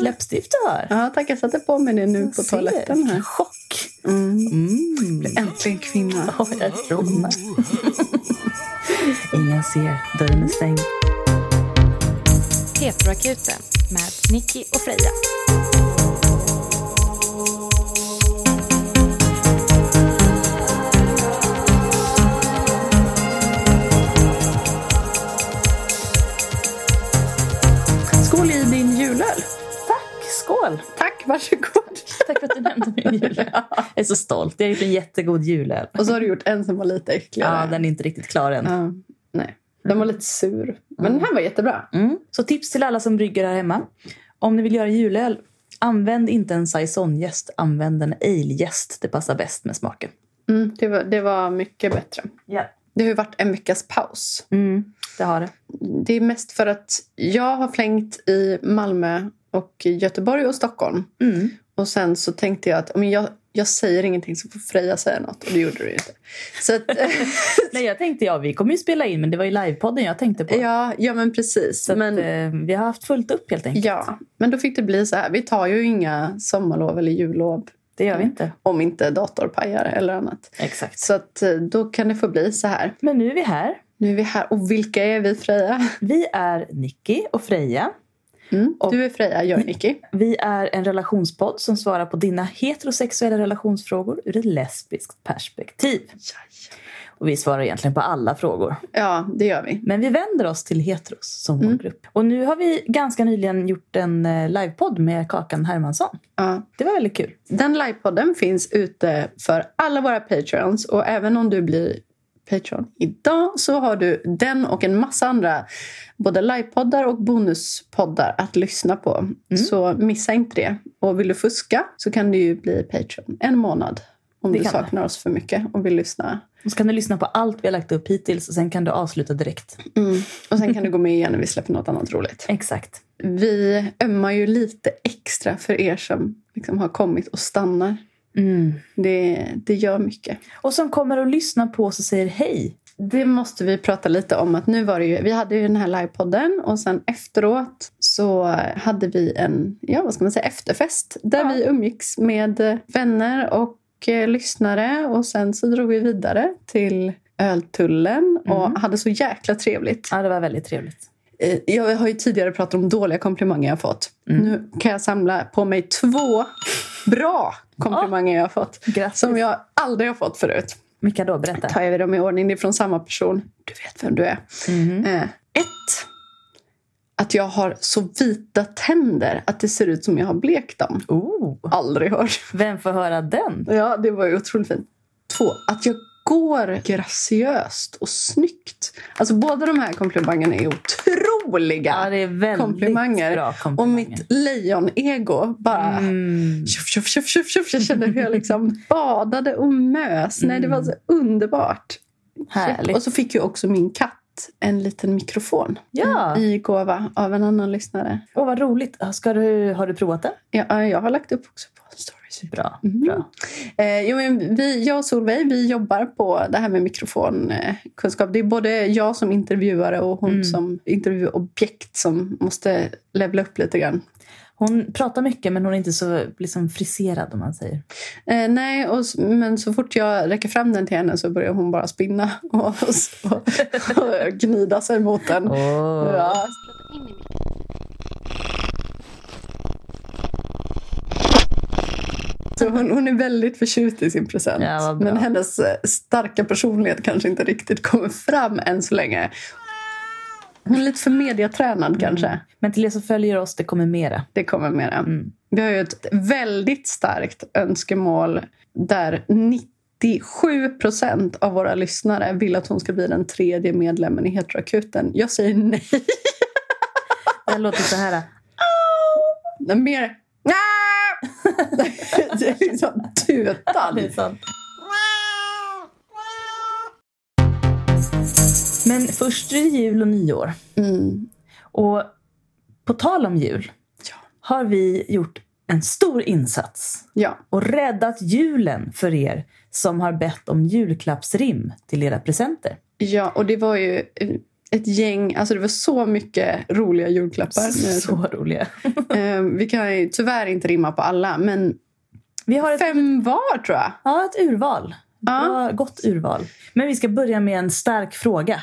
fint läppstift du har. Ja, tack. Jag satte på mig det nu på toaletten. Här. chock! Mm. Mm. Äntligen kvinna. Oj, jag rodnar. Ingen ser, dörren är stängd. Heteroakuten med Nicky och Freja. Varsågod. Tack för att du nämnde min julöl. Jag är så stolt. Jag har gjort en jättegod julöl. Och så har du gjort en som var lite äckligare. Ja, den är inte riktigt klar än. Ja, nej. Den var lite sur. Men den här var jättebra. Mm. Så tips till alla som brygger här hemma. Om ni vill göra julöl, använd inte en saisonjäst. Använd en ale-jäst. Det passar bäst med smaken. Mm, det, var, det var mycket bättre. Ja. Det har ju varit en veckas paus. Mm, det har det. Det är mest för att jag har flängt i Malmö och Göteborg och Stockholm. Mm. Och sen så tänkte jag att men jag, jag säger ingenting så får Freja säga något. Och det gjorde du inte. Så att, Nej, jag tänkte ja, vi kommer ju spela in, men det var ju livepodden jag tänkte på. ja, ja, men precis. Så att, men, eh, vi har haft fullt upp helt enkelt. ja, men då fick det bli så här. Vi tar ju inga sommarlov eller jullov Det gör vi inte. om inte dator pajar eller annat. Exakt. Så att, eh, då kan det få bli så här. Men nu är vi här. Nu är vi här. Och vilka är vi, Freja? Vi är Nicky och Freja. Mm. Du är Freja, jag är Nicky. Vi är en relationspodd som svarar på dina heterosexuella relationsfrågor ur ett lesbiskt perspektiv. Och vi svarar egentligen på alla frågor. Ja, det gör vi. Men vi vänder oss till heteros som Mm. målgrupp. Och nu har vi ganska nyligen gjort en eh, livepodd med Kakan Hermansson. Ja. Det var väldigt kul. Den livepodden finns ute för alla våra patreons. Och även om du blir Patreon idag så har du den och en massa andra både livepoddar och bonuspoddar att lyssna på. Så missa inte det. Och vill du fuska så kan du ju bli Patreon en månad om Det du saknar oss för mycket och vill lyssna. Och så kan du lyssna på allt vi har lagt upp hittills och sen kan du avsluta direkt. Mm. Och sen kan du gå med igen när vi släpper något annat roligt. Exakt. Vi ömmar ju lite extra för er som liksom har kommit och stannar. Mm. Det, det gör mycket. Och som kommer att lyssna på oss och säger hej. Det måste vi prata lite om. att nu var det ju, Vi hade ju den här livepodden och sen efteråt så hade vi en ja, vad ska man säga, efterfest där Ja. vi umgicks med vänner och eh, lyssnare. Och sen så drog vi vidare till Öltullen och Mm. hade så jäkla trevligt. Ja, det var väldigt trevligt. Eh, Jag har ju tidigare pratat om dåliga komplimanger jag fått. Mm. Nu kan jag samla på mig två bra komplimanger jag har fått. Grattis. Som jag aldrig har fått förut. Vilka då? Berätta. Tar jag dem i ordning. Det är från samma person. Du vet vem du är. Mhm. Eh, ett. Att jag har så vita tänder att det ser ut som jag har blekt dem. Oh, Aldrig hört. vem får höra den? Ja, det var ju otroligt fint. Två. Att jag går graciöst och snyggt. Alltså båda de här komplimangerna är otroliga. Ja, det är väldigt komplimanger. bra Och komplimanger. mitt lejon-ego bara... Mm. Tjuff, tjuff, tjuff, tjuff, tjuff. Jag kände hur jag liksom badade och mös. Nej, det var så underbart. Härligt. Och så fick ju också min katt en liten mikrofon Ja. i gåva av en annan lyssnare. Åh, vad roligt. Ska du, har du provat det? Ja, jag har lagt upp också på stories. Bra. Mm. bra. Eh, jo, men vi, jag och Solveig vi jobbar på det här med mikrofonkunskap. Det är både jag som intervjuare och hon Mm. som intervjuobjekt som måste levla upp lite grann. Hon pratar mycket, men hon är inte så liksom, friserad om man säger. Eh, nej, och, men så fort jag räcker fram den till henne så börjar hon bara spinna och, och, och, och gnida sig mot den. Åh. Ja. Så hon, hon är väldigt förtjust i sin present. Ja, men hennes eh, starka personlighet kanske inte riktigt kommer fram än så länge. Hon är lite för mediatränad kanske. Men till er som följer oss, det kommer mera. Det kommer mera. Mm. Vi har ju ett väldigt starkt önskemål där 97 procent av våra lyssnare vill att hon ska bli den tredje medlemmen i Heteroakuten. Jag säger nej. Det låter så här. Mer... det är liksom tutan. Det är sant. Men först är det jul och nyår. Mm. Och på tal om jul Ja. har vi gjort en stor insats Ja. och räddat julen för er som har bett om julklappsrim till era presenter. ja, och det var ju... ett gäng, alltså det var så mycket roliga julklappar. Så roliga. Eh, vi kan ju tyvärr inte rimma på alla, men Vi har ett, fem var tror jag. ja, ett urval. Ja. Gott urval. Men vi ska börja med en stark fråga.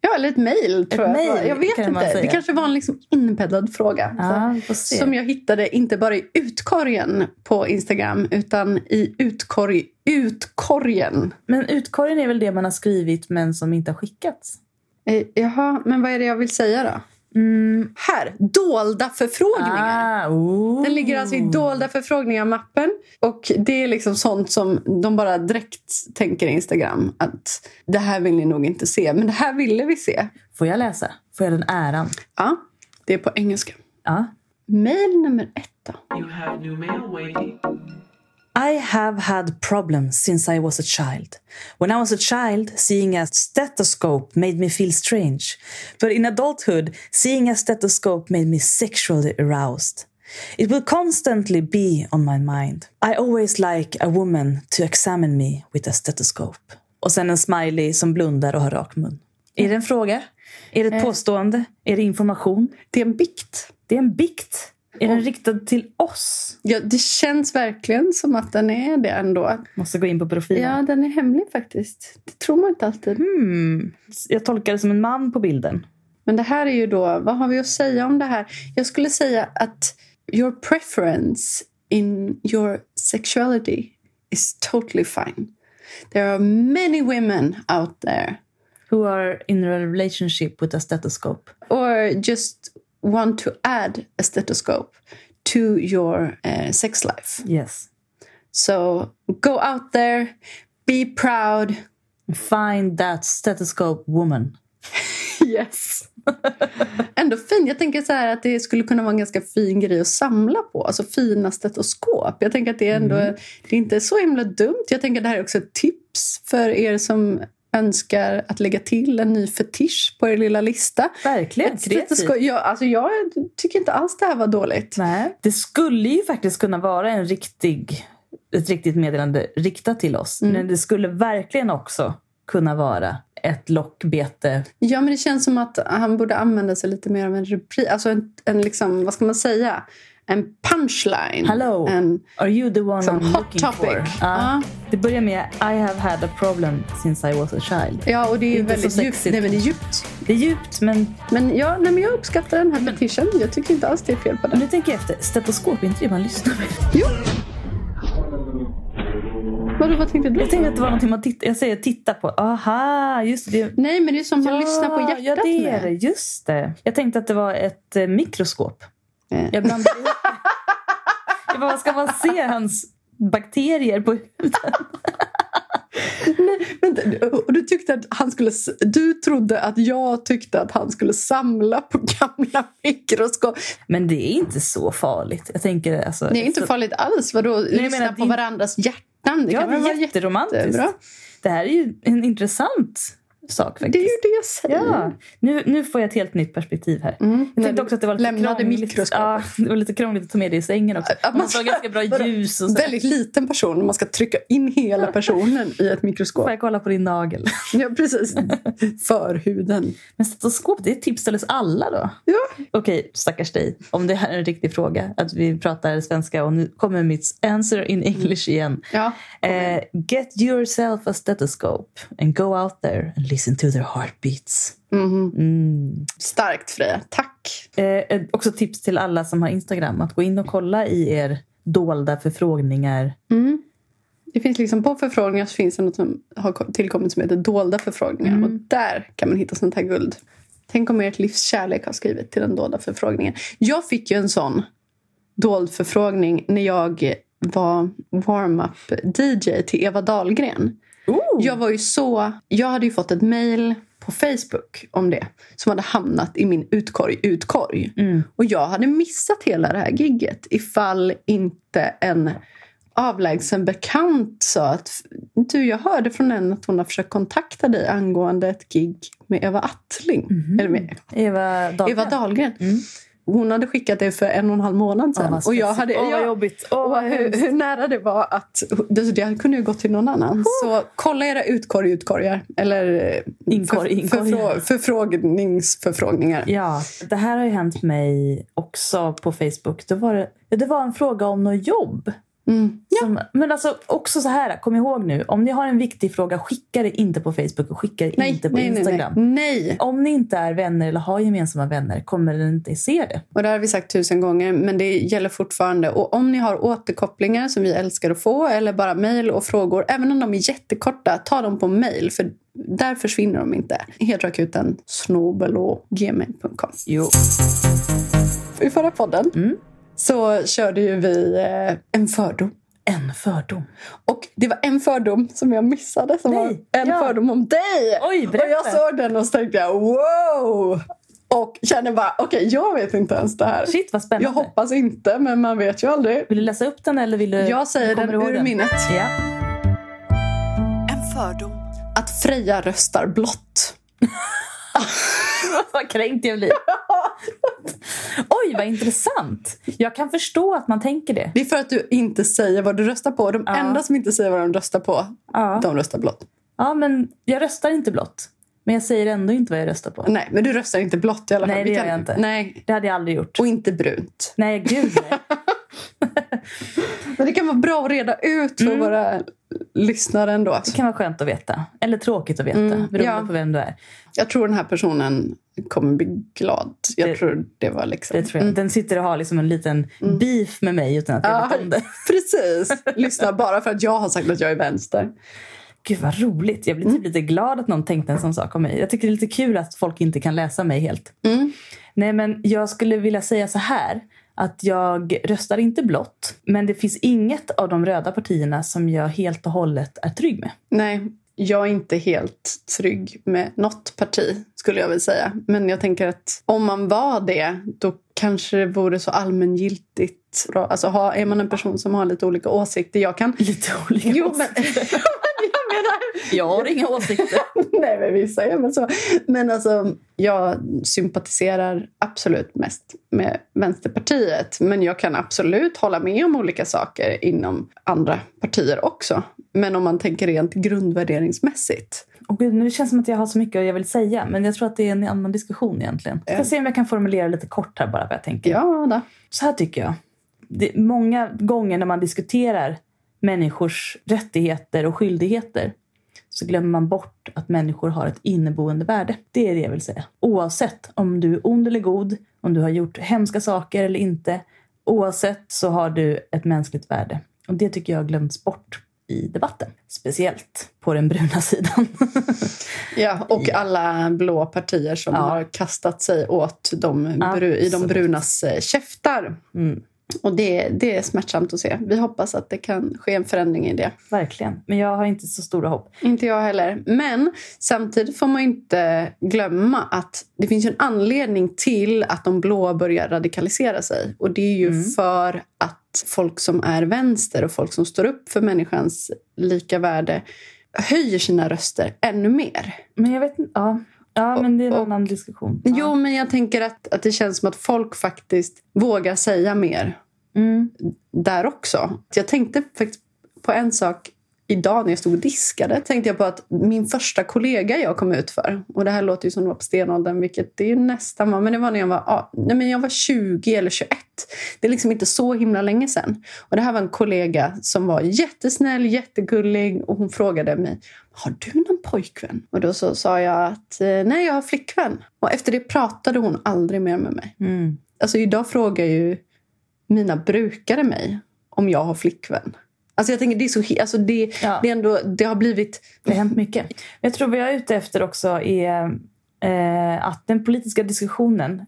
Ja, eller ett mejl tror jag. jag vet kan inte. Det kanske var en liksom inbäddad fråga. Ja. Som jag hittade inte bara i utkorgen på Instagram utan i utkorg, utkorgen. Men utkorgen är väl det man har skrivit men som inte har skickats? Eh, jaha, men vad är det jag vill säga då? Mm. Här, dolda förfrågningar. Ah, oh. Den ligger alltså i dolda förfrågningar-mappen. Och det är liksom sånt som de bara direkt tänker Instagram att det här vill ni nog inte se, men det här ville vi se. Får jag läsa? Får jag den äran? Ja, det är på engelska. Ja. Mail nummer ett då. I have had problems since I was a child. When I was a child, seeing a stethoscope made me feel strange. But in adulthood, seeing a stethoscope made me sexually aroused. It will constantly be on my mind. I always like a woman to examine me with a stethoscope. Och sen en smiley som blundar och har rak mun. Är det en fråga? Är det ett påstående? Är det information? Det är en bikt. Det är en bikt. Är den riktad till oss? Ja, det känns verkligen som att den är det ändå. Måste gå in på profilen. Ja, den är hemlig faktiskt. Det tror man inte alltid. Hmm. Jag tolkar det som en man på bilden. Men det här är ju då, vad har vi att säga om det här? Jag skulle säga att your preference in your sexuality is totally fine. There are many women out there Who are in a relationship with a stethoscope. or just want to add a stethoscope to your uh, sex life. Yes. So go out there, be proud. Find that stethoscope woman. Yes. Ändå fin. Jag tänker så här att det skulle kunna vara en ganska fin grej att samla på. Alltså fina stetoskop. Jag tänker att det är ändå det är inte så himla dumt. Jag tänker att det här är också ett tips för er som önskar att lägga till en ny fetisch på er lilla lista. Verkligen kreativt. stetoskop- Ja, alltså jag tycker inte alls det här var dåligt. Nej. Det skulle ju faktiskt kunna vara en riktig, ett riktigt meddelande riktat till oss. Men det skulle verkligen också kunna vara ett lockbete. Ja, men det känns som att han borde använda sig lite mer av en rubrik. Alltså en, en liksom, vad ska man säga? En punchline. Hello, En, are you the one I'm hot looking topic. for? Ja. Det börjar med I have had a problem since I was a child. ja, och det är, Det är väldigt djupt. Nej, men det är djupt. Det är djupt, men Men, ja, nej, men jag uppskattar den här fetischen. Jag tycker inte alls det är fel på den. nu tänker jag efter. Stetoskop, är inte det man lyssnar med? Jo. Vadå, vad tänkte du? Jag tänkte att det var någonting man tittar... Jag säger titta på. Aha, just det. Nej, men det är som man lyssnar på hjärtat Ja, det är det. Just det. Jag tänkte att det var ett eh, mikroskop. Eh. Jag blandade ihop bara, ska man se hans bakterier på huden? Vänta, och du, tyckte att han skulle, du trodde att jag tyckte att han skulle samla på gamla mikroskop. Men det är inte så farligt. Jag tänker alltså... Det är inte så- farligt alls. Vadå, lyssna menar, på det- varandras hjärtan? Det Ja, kan det är jätteromantiskt. jättebra. Det här är ju en intressant sak faktiskt. Det är ju det jag säger. Ja, nu, nu får jag ett helt nytt perspektiv här. Mm. Jag tänkte också att det var lite Lämnade krångligt. Ja, det var lite krångligt att ta med det i sängen också. Att Man måste ha ganska bra ljus och så. Väldigt liten person. Man ska trycka in hela personen i ett mikroskop. Får jag kolla på din nagel? Ja, precis. Förhuden. Men stetoskop, det är tips till oss alla då? Ja. Okej, stackars dig. Om det här är en riktig fråga, att vi pratar svenska och nu kommer mitt answer in English igen. Ja. Eh, get yourself a stethoscope and go out there and listen to their heartbeats. Mhm. Mm. Starkt, Freja. Tack. Eh, också tips till alla som har Instagram att gå in och kolla i er dolda förfrågningar. Mm. Det finns liksom på förfrågningar så finns det något som har tillkommit som heter dolda förfrågningar. Och där kan man hitta sånt här guld. Tänk om ert livs kärlek har skrivit till den dolda förfrågningen. Jag fick ju en sån dold förfrågning när jag var warm-up DJ till Eva Dahlgren. Jag var ju så... Jag hade ju fått ett mejl på Facebook om det som hade hamnat i min utkorg, utkorg. Och jag hade missat hela det här gigget ifall inte en avlägsen bekant sa att du, jag hörde från en att hon har försökt kontakta dig angående ett gig med Eva Attling. Eller med Eva Dahlgren. Eva Dahlgren. Hon hade skickat det för en och en halv månad sedan. och jag hade, Åh, vad jobbigt. Åh, vad hur, hur nära det var att... Det, det kunde ju gått till någon annan. Så kolla era utkorg, utkorgar. Eller eh, Inkorg, inkorgar. förfrå, förfrågningsförfrågningar. Ja, det här har ju hänt mig också på Facebook. Det var, det var en fråga om något jobb. Mm. Som, men alltså också så här, kom ihåg nu. Om ni har en viktig fråga, skicka det inte på Facebook och skicka det Nej, inte på nej, Instagram. nej. nej. Om ni inte är vänner eller har gemensamma vänner kommer ni inte se det. Och det har vi sagt tusen gånger, men det gäller fortfarande. Och om ni har återkopplingar som vi älskar att få, eller bara mejl och frågor, även om de är jättekorta, ta dem på mejl. För där försvinner de inte. Heteroakuten snobelogmail.com. I förra podden Mm. Så körde ju vi eh, en fördom. En fördom. Och det var en fördom som jag missade, som Nej, var en ja. fördom om dig. Oj, och berätta. jag såg den och så tänkte jag wow! Och kände bara, okej, jag vet inte ens det här. Shit vad spännande. Jag hoppas inte, men man vet ju aldrig. Vill du läsa upp den eller vill du... Jag säger den ur minnet. Ja. En fördom. Att Freja röstar blått. vad kränkt jag blir. Oj, vad intressant. Jag kan förstå att man tänker det. Det är för att du inte säger vad du röstar på. De Ja. enda som inte säger vad de röstar på, Ja. de röstar blått. ja, men jag röstar inte blått. Men jag säger ändå inte vad jag röstar på. Nej, men du röstar inte blått i alla fall. Nej, det gör jag inte. Nej, Det hade jag aldrig gjort. och inte brunt. Nej, gud nej. Men det kan vara bra att reda ut Mm. för våra lyssnare ändå. Det kan vara skönt att veta. Eller tråkigt att veta, Mm, beroende ja. på vem du är. Jag tror den här personen kommer bli glad. Jag Det- tror det var liksom... Det tror jag. Den sitter och har liksom en liten beef med mig utan att jag Ja, vet om det. precis. Lyssna bara för att jag har sagt att jag är vänster. Gud vad roligt. Jag blir Mm. typ lite glad att någon tänkte en sån sak om mig. Jag tycker det är lite kul att folk inte kan läsa mig helt. Mm. Nej, men jag skulle vilja säga så här. Att jag röstar inte blått. Men det finns inget av de röda partierna som jag helt och hållet är trygg med. Nej, jag är inte helt trygg med något parti, skulle jag vilja säga. Men jag tänker att om man var det, då kanske det vore så allmängiltigt. bra. Alltså, är man en person som har lite olika åsikter? Jag kan... Lite olika Jo, men... åsikter. menar... Jag har inga åsikter. Nej, men vissa är väl så. Men alltså, jag sympatiserar absolut mest med Vänsterpartiet. Men jag kan absolut hålla med om olika saker inom andra partier också. Men om man tänker rent grundvärderingsmässigt. Och gud, nu känns det som att jag har så mycket jag vill säga. Men jag tror att det är en annan diskussion egentligen. Jag ska se om jag kan formulera lite kort här bara vad jag tänker. Ja, då. Så här tycker jag. Det, många gånger när man diskuterar människors rättigheter och skyldigheter så glömmer man bort att människor har ett inneboende värde. Det är det jag vill säga. Oavsett om du är ond eller god, om du har gjort hemska saker eller inte. Oavsett så har du ett mänskligt värde. Och det tycker jag har glömts bort i debatten. Speciellt på den bruna sidan. Ja, och alla blå partier som Ja. har kastat sig åt de bru- i de Absolut. brunas eh, käftar. Mm, Och det, det är smärtsamt att se. Vi hoppas att det kan ske en förändring i det. verkligen. Men jag har inte så stora hopp. Inte jag heller. Men samtidigt får man inte glömma att det finns en anledning till att de blå börjar radikalisera sig. Och det är ju Mm. för att folk som är vänster och folk som står upp för människans lika värde höjer sina röster ännu mer. Men jag vet inte. Ja, ja men det är en Och- annan diskussion. Jo, men jag tänker att, att det känns som att folk faktiskt vågar säga mer Mm. där också. Jag tänkte faktiskt på en sak idag när jag stod och diskade. Tänkte jag på att min första kollega jag kom ut för, och det här låter ju som det var på stenåldern, vilket det är ju nästan var, men det var när jag var, ja, nej, men jag var 20 eller 21. Det är liksom inte så himla länge sedan. Och det här var en kollega som var jättesnäll, jättegullig och hon frågade mig, har du någon pojkvän? Och då så sa jag att eh, nej, jag har flickvän. Och efter det pratade hon aldrig mer med mig. Mm. Alltså idag frågar ju mina brukare mig om jag har flickvän. Alltså jag tänker det är så alltså det, Ja. det, är ändå, det har blivit... Det har hänt mycket. Jag tror vad jag är ute efter också är eh, att den politiska diskussionen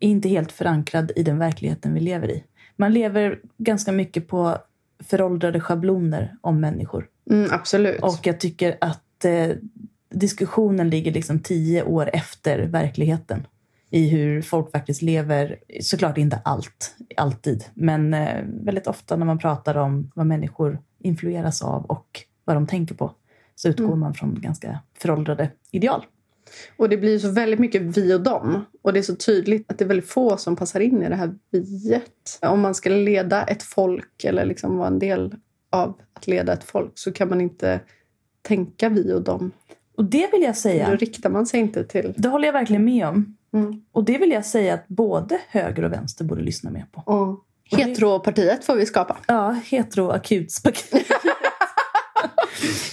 är inte helt förankrad i den verkligheten vi lever i. Man lever ganska mycket på föråldrade schabloner om människor. Mm, absolut. Och jag tycker att eh, diskussionen ligger liksom tio år efter verkligheten i hur folk faktiskt lever. Såklart inte allt, alltid, men eh, väldigt ofta när man pratar om vad människor influeras av och vad de tänker på så utgår Mm. man från ganska föråldrade ideal. Och det blir så väldigt mycket vi och dem. Och det är så tydligt att det är väldigt få som passar in i det här viet. Om man ska leda ett folk eller liksom vara en del av att leda ett folk så kan man inte tänka vi och dem. Och det vill jag säga, Då riktar man sig inte till... det håller jag verkligen med om. Mm. Och det vill jag säga att både höger och vänster borde lyssna mer på. Och heteropartiet får vi skapa. Ja, heteroakutspaket.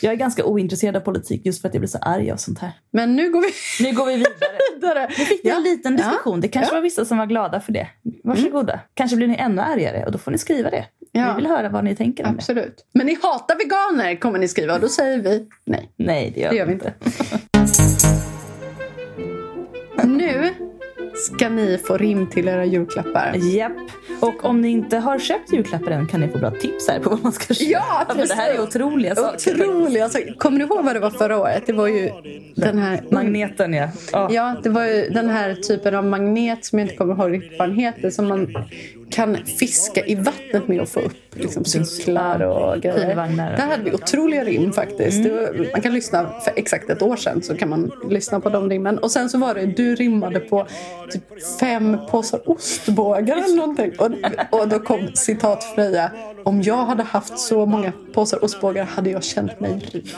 jag är ganska ointresserad av politik just för att jag blir så arg av sånt här. Men nu går vi Nu går vi vidare. vidare. Nu fick ni en liten diskussion. Det kanske Ja. var vissa som var glada för det. Varsågoda. Kanske blir ni ännu argare och då får ni skriva det. Ja. Vi vill höra vad ni tänker om det. Absolut. Men ni hatar veganer kommer ni skriva och då säger vi nej. Nej, det gör, Det gör vi inte. Nu ska ni få rim till era julklappar. Japp. Och om ni inte har köpt julklappar än kan ni få bra tips här på vad man ska köpa. Ja, för det här är precis. otroliga saker. Otroligt. Alltså, kommer ni ihåg vad det var förra året? Det var ju den här... Magneten, ja. ja. Ja, det var ju den här typen av magnet som jag inte kommer ihåg riktigt vad den heter. Som man kan fiska i vattnet med och få upp liksom, cyklar och grejer. Där hade vi otroliga rim faktiskt. Det var, man kan lyssna för exakt ett år sedan så kan man lyssna på de rimmen. Och sen så var det, du rimmade på typ fem påsar ostbågar eller någonting. Och, och då kom citat Freja. Om jag hade haft så många påsar ostbågar hade jag känt mig rik.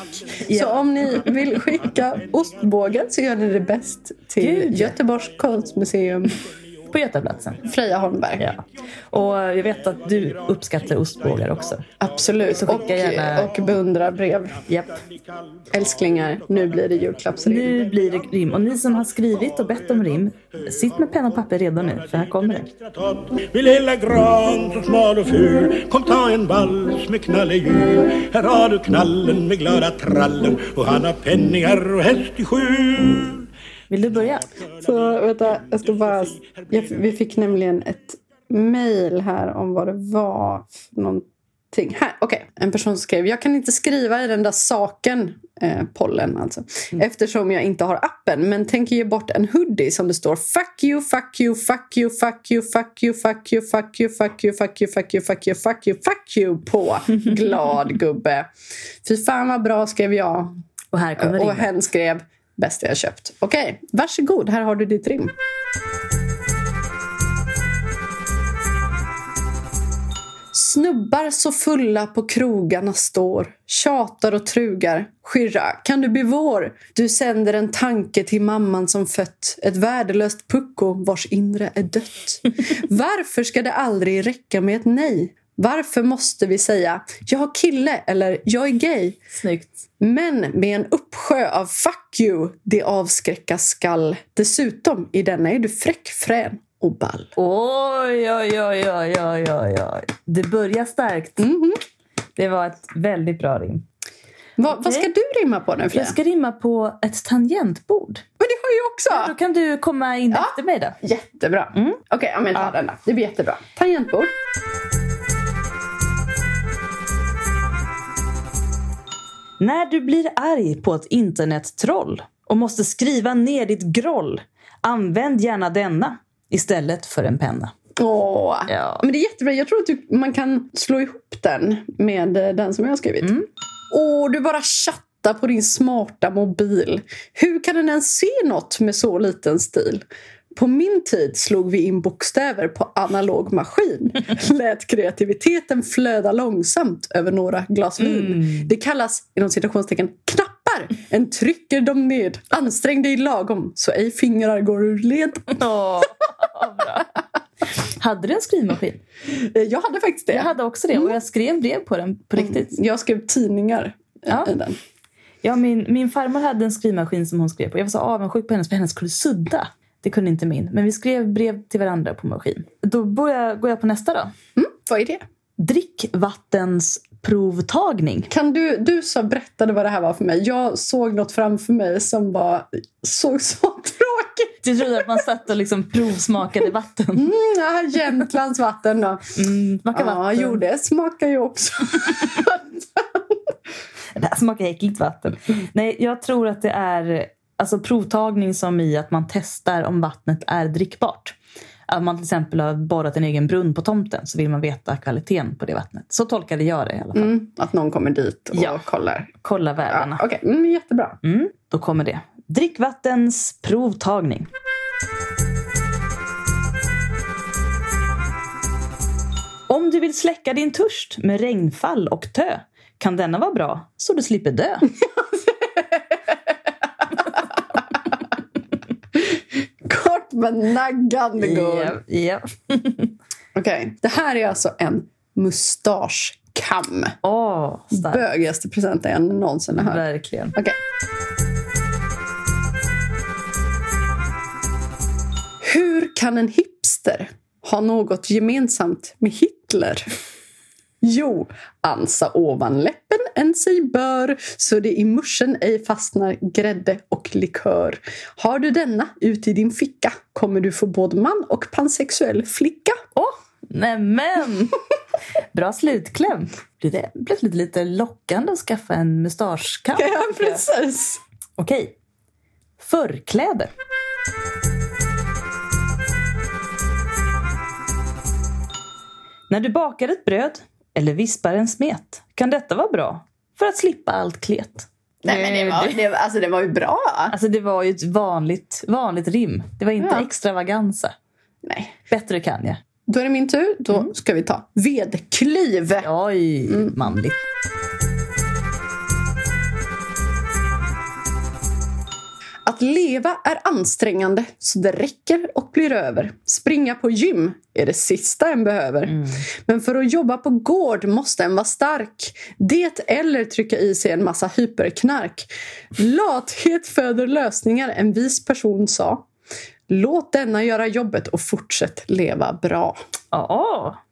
Så om ni vill skicka ostbågar så gör ni det bäst till Gud. Göteborgs konstmuseum På Götaplatsen. Freja Holmberg. Ja. Och jag vet att du uppskattar ostbågar också. Absolut. Så Och, gärna- och beundrarbrev. Japp. Älsklingar, nu blir det julklappsrim. Nu blir det rim. Och ni som har skrivit och bett om rim, sitt med penna och papper redo nu, för här kommer det. Vill hela gran så smal och ful Kom ta en vals med knallehjul Här har du knallen med glada trallen Och han har penningar och häst i skjul Vill du börja? Så vänta, jag ska bara... Jag, vi fick nämligen ett mejl här om vad det var för någonting. Här, okej. En person skrev, jag kan inte skriva i den där saken, eh, pollen alltså, eftersom jag inte har appen, men tänker ge bort en hoodie som det står fuck you, fuck you, fuck you, fuck you, fuck you, fuck you, fuck you, fuck you, fuck you, fuck you, fuck you, fuck you, fuck you på. Glad gubbe. Fy fan vad bra, skrev jag. Och här kommer Och hen skrev bästa jag köpt. Okej, varsågod. Här har du ditt rim. Snubbar så fulla på krogarna står Tjatar och trugar Skyrra, kan du bli vår? Du sänder en tanke till mamman som fött Ett värdelöst pucko vars inre är dött Varför ska det aldrig räcka med ett nej? Varför måste vi säga Jag har kille eller jag är gay? Snyggt. Men med en uppsjö av fuck you det avskräcka skall. Dessutom i denna är du fräck, frän och ball. Oj, oj, oj, oj, oj, oj, oj. Det börjar starkt. Det var ett väldigt bra rim. Va, Vad ska du rimma på nu Freja? Jag ska rimma på ett tangentbord. Men det har jag också! Då kan du komma in efter mig då. Jättebra. Okej, ja, men ta den då. Det blir jättebra. Tangentbord. När du blir arg på ett internettroll och måste skriva ner ditt groll, använd gärna denna istället för en penna. Åh. Ja. Men det är jättebra. Jag tror att du, man kan slå ihop den med eh, den som jag har skrivit. Åh, du bara chattar på din smarta mobil. Hur kan den ens se något med så liten stil? På min tid slog vi in bokstäver på analog maskin. Lät kreativiteten flöda långsamt över några glas vin. Det kallas inom citationstecken knappar. En trycker dem ned. Ansträng dig lagom så ej fingrar går ur led. Bra. Hade du en skrivmaskin? Eh, Jag hade faktiskt det. Jag hade också det och jag skrev brev på den på riktigt. Jag skrev tidningar Ja. i den. Ja, min, min farmor hade en skrivmaskin som hon skrev på. Jag var så avundsjuk på hennes för hennes kunde sudda. Det kunde inte min. Men vi skrev brev till varandra på maskin. Då börjar, går jag på nästa då. Mm, vad är det? Drickvattensprovtagning. Kan du, du så berättade vad det här var för mig. Jag såg något framför mig som var, såg så tråkigt. Du trodde att man satt och liksom provsmakade vatten. Mm, ja, Jämtlands vatten då. Mm, smaka Ja, vatten. jo, det smakar ju också. Det här smakar äckligt vatten. Nej, jag tror att det är alltså, provtagning som i att man testar om vattnet är drickbart. Att man till exempel har borrat en egen brunn på tomten så vill man veta kvaliteten på det vattnet. Så tolkade jag det i alla fall. Mm, att någon kommer dit och Ja. kollar. Kolla värdena. Ja, Okej, mm, jättebra. Mm, då kommer det. drickvattens provtagning. Om du vill släcka din törst med regnfall och tö kan denna vara bra så du slipper dö. Kort men naggande god. Ja, ja. Okej, det här är alltså en mustaschkam. Starkt. Bögigaste presenten jag någonsin har hört. Verkligen. Okej. Hur kan en hipster ha något gemensamt med Hitler? Jo, ansa ovan läppen en sig bör så det i muschen ej fastnar grädde och likör. Har du denna ut i din ficka kommer du få både man och pansexuell flicka. Åh, nämen! Bra slutkläm. Det plötsligt lite lockande att skaffa en mustaschkam? Ja, precis. Okej. Förkläde. När du bakar ett bröd eller vispar en smet kan detta vara bra för att slippa allt klet. Nej, men det var, det, alltså, det var ju bra. Alltså det var ju ett vanligt, vanligt rim. Det var inte Ja. extravaganza. Nej. Bättre kan jag. Då är det min tur. Då ska vi ta vedklyv. Oj, manligt. Att leva är ansträngande så det räcker och blir över. Springa på gym är det sista en behöver. Men för att jobba på gård måste en vara stark. Det eller trycka i sig en massa hyperknark. Lathet föder lösningar, en vis person sa. Låt denna göra jobbet och fortsätt leva bra. Ja,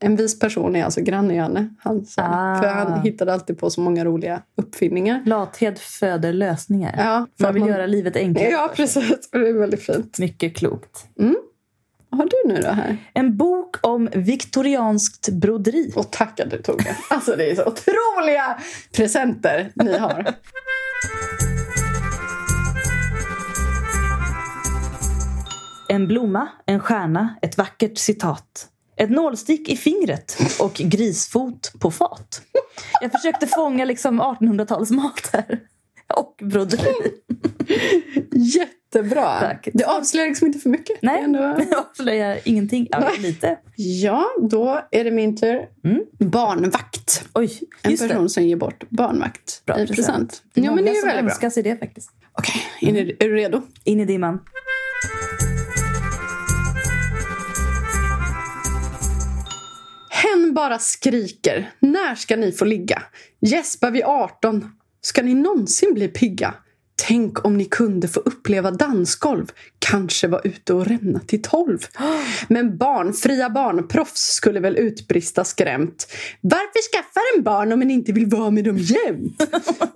En vis person är alltså granne-Janne. Han sa. Ah. För han hittade alltid på så många roliga uppfinningar. lathet föder lösningar. Ja, för Man vill att göra livet enklare. Ja, precis. Det är väldigt fint. Mycket klokt. Vad har du nu då här? En bok om viktorianskt broderi. Och tack att du tog det. Alltså det är så otroliga presenter ni har. En blomma, en stjärna, ett vackert citat. Ett nålstick i fingret och grisfot på fat. Jag försökte fånga liksom 1800-talsmat här. Och broderi. Jättebra. Tack. Det avslöjar liksom inte för mycket. Nej, ändå- det avslöjar ingenting. Ja, lite. Ja, då är det min tur. Mm. Barnvakt. Oj, En person det. som ger bort barnvakt Bra i present. Ja, men det är som väldigt bra. sig det faktiskt. Okej, är, ni- är du redo? In i dimman. Hen bara skriker. När ska ni få ligga? Gäspar vid 18. Ska ni någonsin bli pigga? Tänk om ni kunde få uppleva dansgolv. Kanske vara ute och rämna till 12. Men barn, fria barnproffs skulle väl utbrista skrämt. Varför skaffar en barn om en inte vill vara med dem jämt?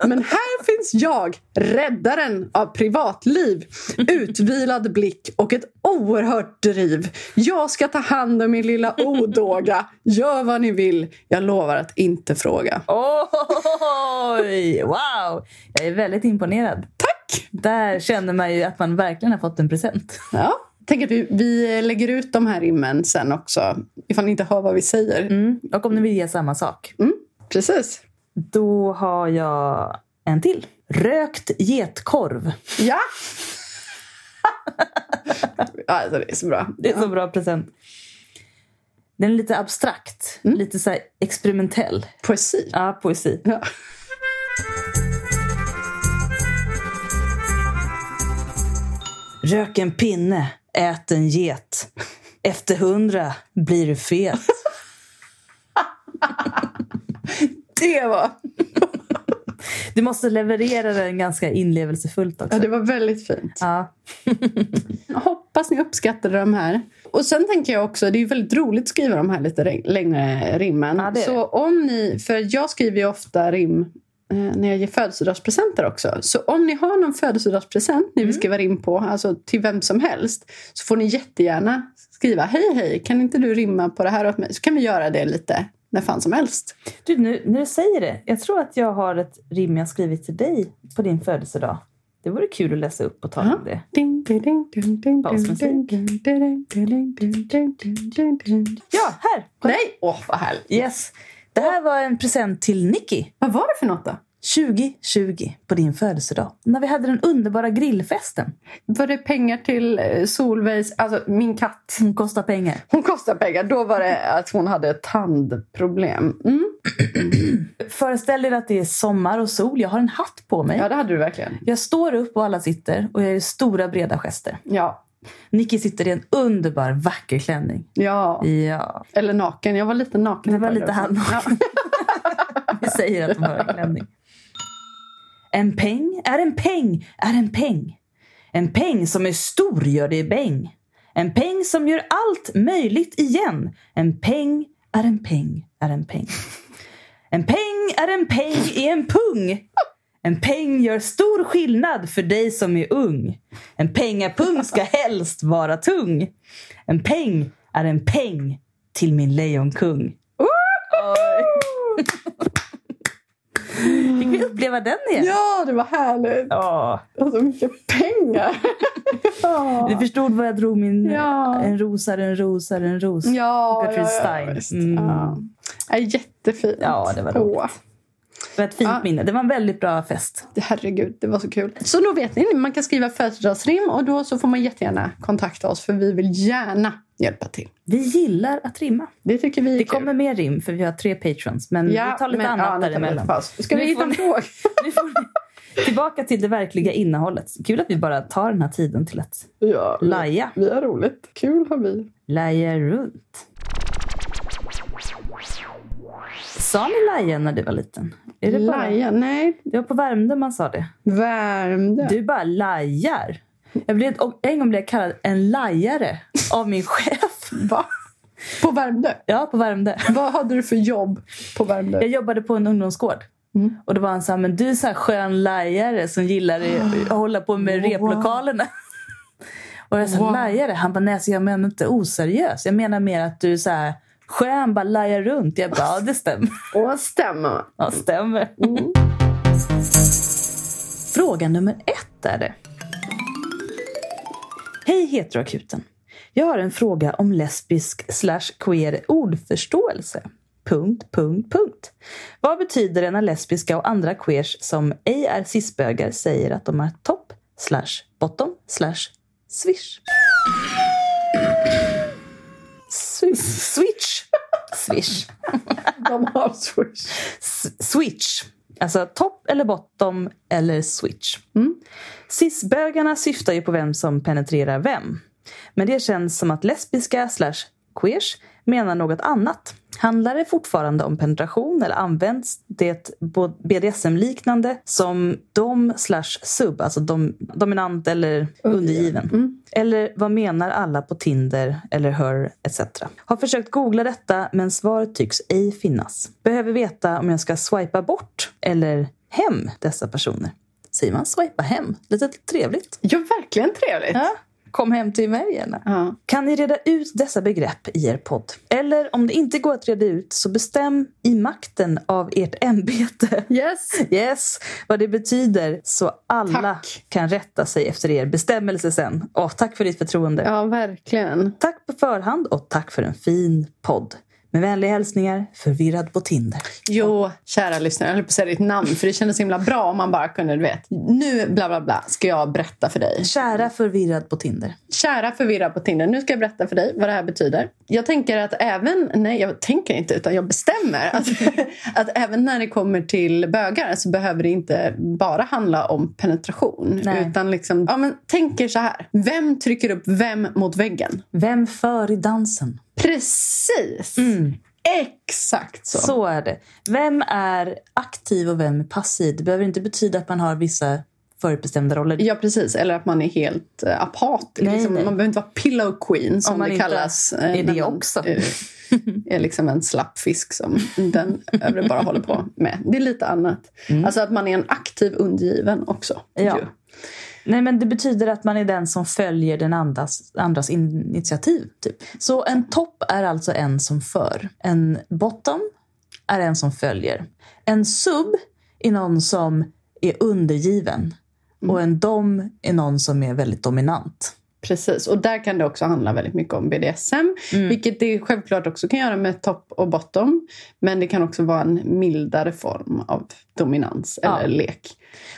Men här finns jag, räddaren av privatliv. Utvilad blick och ett oerhört driv. Jag ska ta hand om min lilla odåga. Gör vad ni vill. Jag lovar att inte fråga. Oj! Wow! Jag är väldigt imponerad. Tack! Där känner man ju att man verkligen har fått en present. Ja, tänk att vi, vi lägger ut de här rimmen sen också. Ifall ni inte hör vad vi säger. Mm. Och om ni vill ge samma sak. Precis. Då har jag en till. Rökt getkorv. Ja! ja alltså det är så bra. Det är så bra present. Den är lite abstrakt, lite så experimentell. Poesi. Ja, poesi. Ja. Rök en pinne, ät en get. Efter hundra blir du fet. Det var... Du måste leverera den ganska inlevelsefullt också. Ja, det var väldigt fint. Ja. Jag hoppas ni uppskattade de här. Och sen tänker jag också, det är väldigt roligt att skriva de här lite re- längre rimmen. Ja, så om ni, för jag skriver ju ofta rim när jag ger födelsedagspresenter också. Så om ni har någon födelsedagspresent ni vill skriva in på, alltså till vem som helst, så får ni jättegärna skriva hej hej, kan inte du rimma på det här åt mig? Så kan vi göra det lite när fan som helst. Du, nu när säger det, jag tror att jag har ett rim jag skrivit till dig på din födelsedag. Det vore kul att läsa upp och ta om det. Basmusik. Ja, här! Nej, åh oh, vad härligt! Yes. Det här var en present till Nicky. Vad var det för något då? 2020 på din födelsedag. När vi hade den underbara grillfesten. Var det pengar till eh, Solveigs... Alltså min katt. Hon kostar pengar. Hon kostar pengar. Då var det att hon hade ett tandproblem. Mm. Föreställ er att det är sommar och sol. Jag har en hatt på mig. Ja, det hade du verkligen. Jag står upp och alla sitter och jag gör stora breda gester. Ja. Nicky sitter i en underbar vacker klänning. Ja. Ja, Eller naken. Jag var lite naken. det var lite halvnaken. Vi säger att de har en klänning. En peng är en peng är en peng. En peng som är stor gör det bäng. En peng som gör allt möjligt igen. En peng är en peng är en peng. En peng är en peng i en pung. En peng gör stor skillnad för dig som är ung. En pengapung ska helst vara tung. En peng är en peng till min lejonkung. Fick vi uppleva den igen? Ja, det var härligt. Ja. Och så mycket pengar. ja. Du förstod vad jag drog min... Ja. En ros är en ros är en ros. Ja, Gertrude ja, ja, Stein. Mm. Ja. Jättefint. Ja, det var Åh, Det var ett fint Ja. minne. Det var en väldigt bra fest. herregud, det var så kul. Så då vet ni, man kan skriva födelsedagsrim och då så får man jättegärna kontakta oss för vi vill gärna hjälpa till. Vi gillar att rimma. Det tycker vi Det kul. kommer mer rim för vi har tre patrons. Men vi tar lite men- annat ja, däremellan. Ska Nu vi hitta en fråga? Tillbaka till det verkliga innehållet. Kul att vi bara tar den här tiden till att Ja, vi- laja. vi har roligt. Kul har vi. Laja runt. Sa ni laja när du var liten? Är det bara... Nej, Det var på Värmdö man sa det. värmde. Du bara lajar. Jag blev, en gång blev jag kallad en lajare av min chef. Va? På Värmdö? Ja, på Värmdö. Vad hade du för jobb på Värmdö? Jag jobbade på en ungdomsgård. Mm. Och då var han så här, men du är så här skön lajare som gillar att hålla på med Wow. replokalerna. Och jag sa, Wow. lajare? Han bara, nej så jag menar inte oseriös. Jag menar mer att du är så här skön, bara lajar runt. Jag bara, ja det stämmer. Åh, stämmer. Ja, stämmer. Mm. Fråga nummer ett är det. Hej heteroakuten. Jag har en fråga om lesbisk slash queer ordförståelse. Punkt, punkt, punkt. Vad betyder det när lesbiska och andra queers som ej är cisbögar säger att de är topp slash bottom slash swish? Swi- Switch. Swish. De har swish. Switch. Alltså topp eller bottom eller switch. Cisbögarna syftar ju på vem som penetrerar vem. Men det känns som att lesbiska slash queers menar något annat. Handlar det fortfarande om penetration eller används det BDSM-liknande som dom slash sub, alltså dom, dominant eller undergiven? Eller vad menar alla på Tinder eller Her etc? Har försökt googla detta men svaret tycks ej finnas. Behöver veta om jag ska swipa bort eller hem dessa personer. Säger man swipa hem? Lite trevligt. Ja, verkligen trevligt. Ja. Kom hem till mig gärna. Ja. Kan ni reda ut dessa begrepp i er podd? Eller om det inte går att reda ut så bestäm i makten av ert ämbete Yes. Yes, vad det betyder så alla Tack. kan rätta sig efter er bestämmelse sen. Åh, tack för ditt förtroende. Ja, verkligen. Tack på förhand och tack för en fin podd. Med vänliga hälsningar, förvirrad på Tinder. Jo, kära lyssnare, jag höll på att säga ditt namn för det kändes så himla bra om man bara kunde, du vet. Nu, bla bla bla, ska jag berätta för dig. Kära förvirrad på Tinder. Kära förvirrad på Tinder, nu ska jag berätta för dig vad det här betyder. Jag tänker att även, nej jag tänker inte utan jag bestämmer att, att även när det kommer till bögar så behöver det inte bara handla om penetration. Nej. Utan liksom, ja men tänk er så här. Vem trycker upp vem mot väggen? Vem för i dansen? Precis! Exakt så. Så är det. Vem är aktiv och vem är passiv? Det behöver inte betyda att man har vissa förutbestämda roller. Ja, precis. Eller att man är helt uh, apat. Nej, liksom, nej. Man behöver inte vara pillow queen som det kallas. eh, är det man, också. eh, är liksom en slapp fisk som den övre bara håller på med. Det är lite annat. Alltså att man är en aktiv undergiven också. Ja. ju. Nej, men det betyder att man är den som följer den andras, andras initiativ. Typ. Så en topp är alltså en som för. En bottom är en som följer. En sub är någon som är undergiven. Och en dom är någon som är väldigt dominant. Precis, och där kan det också handla väldigt mycket om BDSM. Mm. Vilket det självklart också kan göra med topp och bottom. Men det kan också vara en mildare form av dominans Ja. eller lek.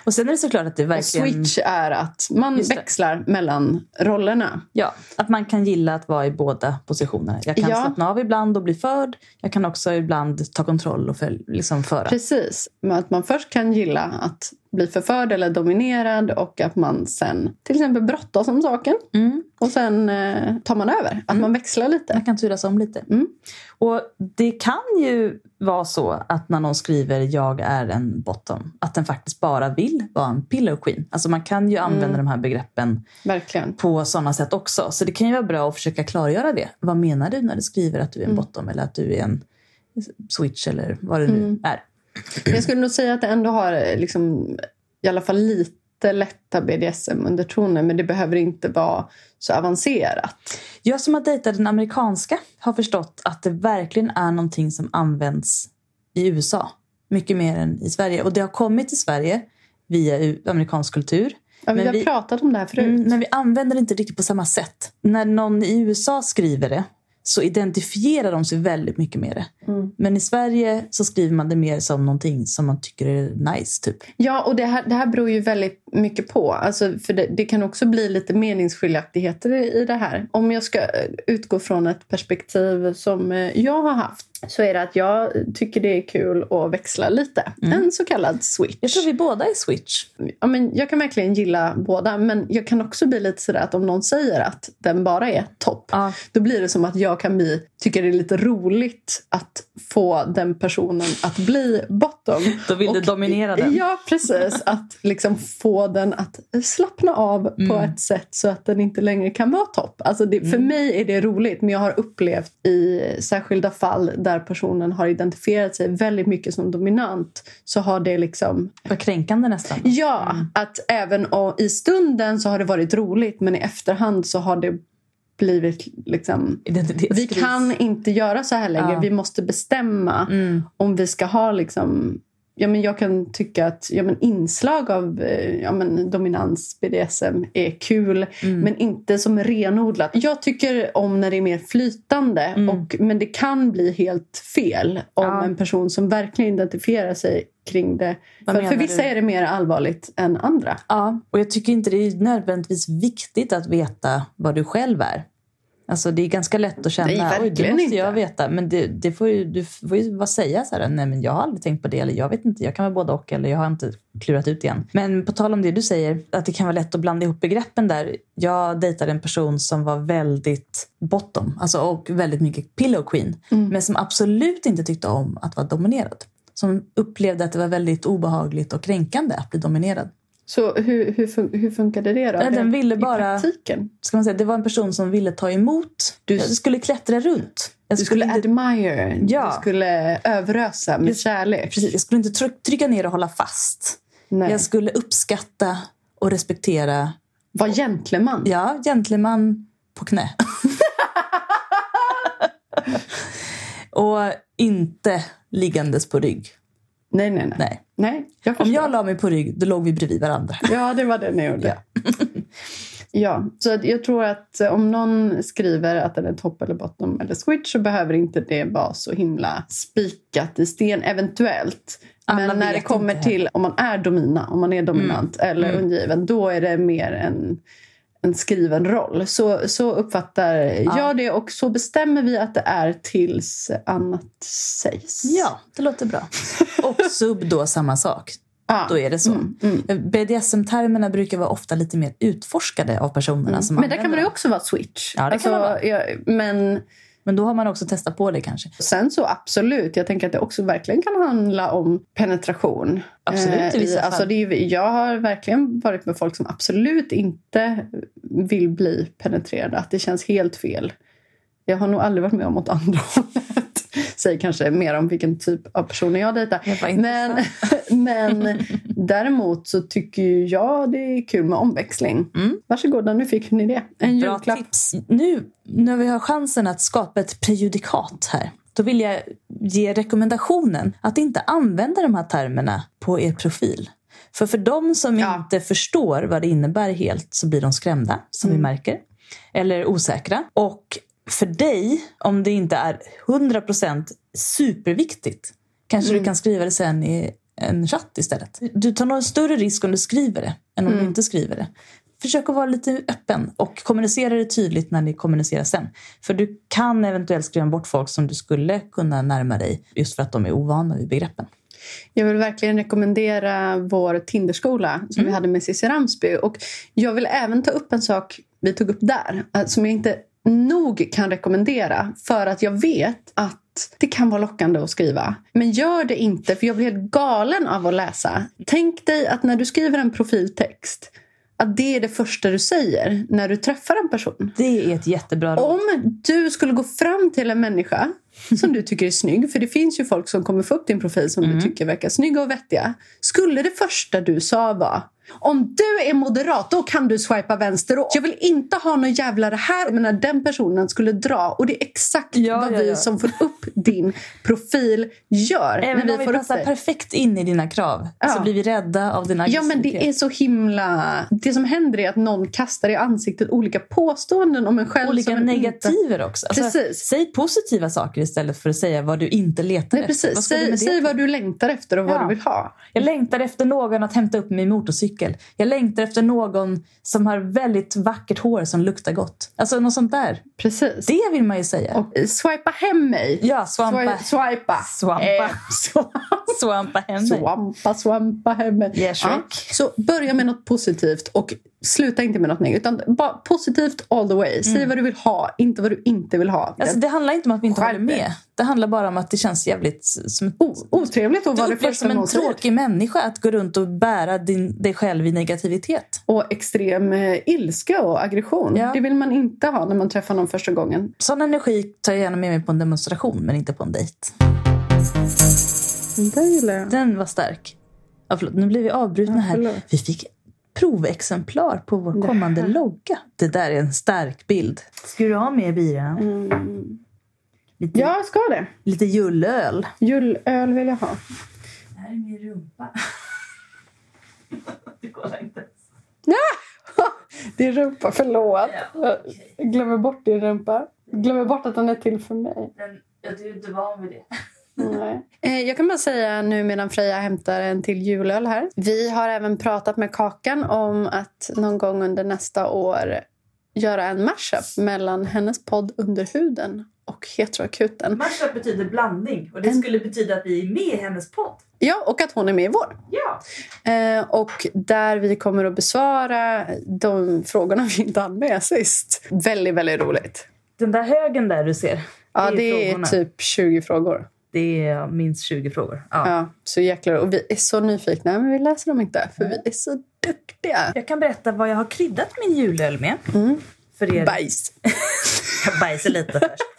Och sen är det såklart att det Och verkligen... switch är att man växlar mellan rollerna. Ja, att man kan gilla att vara i båda positionerna. Jag kan Ja. slappna av ibland och bli förd. Jag kan också ibland ta kontroll och följ, liksom föra. Precis, men att man först kan gilla att bli förförd eller dominerad och att man sen till exempel brottas om saken. Mm. Och sen eh, tar man över, att man växlar lite. Man kan turas om lite. Mm. Och det kan ju vara så att när någon skriver jag är en bottom, att den faktiskt bara vill vara en pillow queen. Alltså man kan ju använda Mm. de här begreppen Verkligen. på sådana sätt också. Så det kan ju vara bra att försöka klargöra det. Vad menar du när du skriver att du är en Mm. bottom eller att du är en switch eller vad det nu Mm. är? Jag skulle nog säga att det ändå har eh, liksom, i alla fall lite lätta BDSM-undertoner men det behöver inte vara så avancerat. Jag som har dejtat den amerikanska har förstått att det verkligen är någonting som används i USA. Mycket mer än i Sverige. Och det har kommit till Sverige via amerikansk kultur. Ja, vi har vi- pratat om det här förut. Mm, men vi använder det inte riktigt på samma sätt. När någon i USA skriver det så identifierar de sig väldigt mycket med det. Mm. Men i Sverige så skriver man det mer som någonting som man tycker är nice. Typ. Ja, och det här, det här beror ju väldigt mycket på. Alltså, för det, det kan också bli lite meningsskiljaktigheter i det här. Om jag ska eh, utgå från ett perspektiv som eh, jag har haft så är det att jag tycker det är kul att växla lite. En så kallad switch. Jag tror vi båda är switch. ja, men jag kan verkligen gilla båda, men jag kan också bli lite sådär att om någon säger att den bara är topp, Ja. då blir det som att jag kan bli, tycka det är lite roligt att få den personen att bli bottom. Då vill du Och- dominera den. Ja, precis. Att liksom få den att slappna av på Mm. ett sätt så att den inte längre kan vara topp. Alltså det, Mm. För mig är det roligt, men jag har upplevt i särskilda fall där personen har identifierat sig väldigt mycket som dominant så har det liksom Vad kränkande nästan. Ja, Mm. att även och i stunden så har det varit roligt men i efterhand så har det blivit liksom... Vi kan inte göra så här längre. Ja. Vi måste bestämma Mm. om vi ska ha liksom... Ja, men jag kan tycka att ja, men inslag av eh, ja, men dominans, BDSM, är kul Mm. men inte som renodlat. Jag tycker om när det är mer flytande Mm. och, men det kan bli helt fel om Ja. en person som verkligen identifierar sig kring det. Vad För, för vissa du? är det mer allvarligt än andra. Ja, och jag tycker inte det är nödvändigtvis viktigt att veta vad du själv är. Alltså det är ganska lätt att känna, Nej, oj det måste inte." jag veta. Men det, det får ju, du får ju bara säga så här, nej men jag har aldrig tänkt på det, eller jag vet inte, jag kan vara både och, eller jag har inte klurat ut igen. Men på tal om det du säger, att det kan vara lätt att blanda ihop begreppen där. Jag dejtade en person som var väldigt bottom, alltså och väldigt mycket pillow queen. Men som absolut inte tyckte om att vara dominerad. Som upplevde att det var väldigt obehagligt och kränkande att bli dominerad. Så hur, hur, fun- hur funkade det då? Nej, den ville I bara- praktiken? ska man säga, det var en person som ville ta emot. Du skulle klättra runt. Jag Du skulle admire, Ja. du skulle överösa med Just- kärlek. precis, jag skulle inte tryck, trycka ner och hålla fast. Nej. Jag skulle uppskatta och respektera. Var gentleman. Ja, gentleman på knä. och inte liggandes på rygg. Nej, nej, nej. Nej. nej jag Om jag la mig på rygg, då låg vi bredvid varandra. Ja, det var det ni gjorde. Ja. Ja, så jag tror att eh, om någon skriver att den är topp eller bottom eller switch så behöver inte det vara så himla spikat i sten, eventuellt. Alla Men när det kommer till om man är domina, om man är dominant eller Mm. undergiven, då är det mer en, en skriven roll. Så, så uppfattar jag det och så bestämmer vi att det är tills annat sägs. Ja, det låter bra. Och sub då samma sak. Ja. Då är det så. Mm, mm. BDSM-termerna brukar vara ofta lite mer utforskade av personerna som Men där kan använder man ju dem. också vara switch. Ja, det kan man vara. ja, men Men då har man också testat på det kanske. Sen så absolut, jag tänker att det också verkligen kan handla om penetration. Absolut, i vissa fall. alltså det är, jag har verkligen varit med folk som absolut inte vill bli penetrerade. Att det känns helt fel. Jag har nog aldrig varit med om åt andra hållet. Säger kanske mer om vilken typ av personer jag dejtar. Men, men däremot så tycker jag det är kul med omväxling. Mm. Varsågoda, nu fick ni det. En Bra julklapp. tips. Nu när vi har chansen att skapa ett prejudikat här. Då vill jag ge rekommendationen att inte använda de här termerna på er profil. För för de som Ja. inte förstår vad det innebär helt så blir de skrämda, som vi märker. eller osäkra. Och för dig, om det inte är 100% superviktigt, kanske du kan skriva det sen i en chatt istället. Du tar nog en större risk om du skriver det än om du inte skriver det. Försök att vara lite öppen och kommunicera det tydligt när ni kommunicerar sen. För du kan eventuellt skriva bort folk som du skulle kunna närma dig just för att de är ovana vid begreppen. Jag vill verkligen rekommendera vår Tinderskola som vi hade med Cissi Ramsby. Och jag vill även ta upp en sak vi tog upp där eh, som jag inte nog kan rekommendera för att jag vet att det kan vara lockande att skriva. Men gör det inte, för jag blir helt galen av att läsa. Tänk dig att när du skriver en profiltext att det är det första du säger när du träffar en person. Det är ett jättebra råd. Om du skulle gå fram till en människa som du tycker är snygg, för det finns ju folk som kommer få upp din profil som du tycker verkar snygga och vettiga. Skulle det första du sa vara om du är moderat, då kan du swipa vänster. Och jag vill inte ha någon jävla det här. Men när den personen skulle dra, och det är exakt Ja, vad ja, vi ja. som får upp din profil gör. Även när vi om vi passar perfekt in i dina krav så blir vi rädda av din Ja, men det är så himla... Det som händer är att någon kastar i ansiktet olika påståenden om en själv. Olika en inte- negativer också. Alltså, Precis. Säg positiva saker istället för att säga vad du inte letar Nej, efter. precis. Vad ska du Säg, det säg vad du längtar efter och vad Ja. du vill ha. Jag längtar efter någon att hämta upp min motorcykel. Jag längtar efter någon som har väldigt vackert hår som luktar gott. Alltså något sånt där. Precis. Det vill man ju säga. Och swipa hem mig. Ja, swampa. Swi- Swipa. Swampa. Eh, swampa. Hem dig. Swampa, swampa hem mig. Yeah, Shrek. Så börja med något positivt och sluta inte med något negativt. Utan bara positivt all the way. Säg vad du vill ha, inte vad du inte vill ha. Alltså, det handlar inte om att vi inte håller med. Det handlar bara om att det känns jävligt som ett O- otrevligt att vara det upplevs första som en tråkig människa att gå runt och bära din, dig själv i negativitet. Och extrem eh, ilska och aggression. Ja. Det vill man inte ha när man träffar någon första gången. Sån energi tar jag gärna med mig på en demonstration, men inte på en dejt. Den var stark. Ja, förlåt, nu blev vi avbrutna Ja, här. Vi fick provexemplar på vår kommande logga. Det där är en stark bild. Ska du ha med bira? Lite, Ja, jag ska det. lite jullöl. Jullöl vill jag ha. Det här är min rumpa. det går inte. Din rumpa, förlåt. Jag glömmer bort din rumpa. Glömmer bort att den är till för mig. Jag är inte van vid det. Nej. Eh, Jag kan bara säga nu medan Freja hämtar en till julöl här. Vi har även pratat med Kakan om att någon gång under nästa år göra en mashup mellan hennes podd Under huden och Heteroakuten. Mashup betyder blandning och det skulle betyda att vi är med i hennes podd. Ja, och att hon är med i vår. Ja. Eh, och där vi kommer att besvara de frågorna vi inte hann med sist. Väldigt, väldigt roligt. Den där högen där du ser. Ja, det är frågorna. typ 20 frågor. Det är minst 20 frågor. Ja. Ja, så jäklar. Och vi är så nyfikna, men vi läser dem inte. För vi är så duktiga. Jag kan berätta vad jag har kryddat min julöl med. För er. Bajs. Jag bajsar lite först.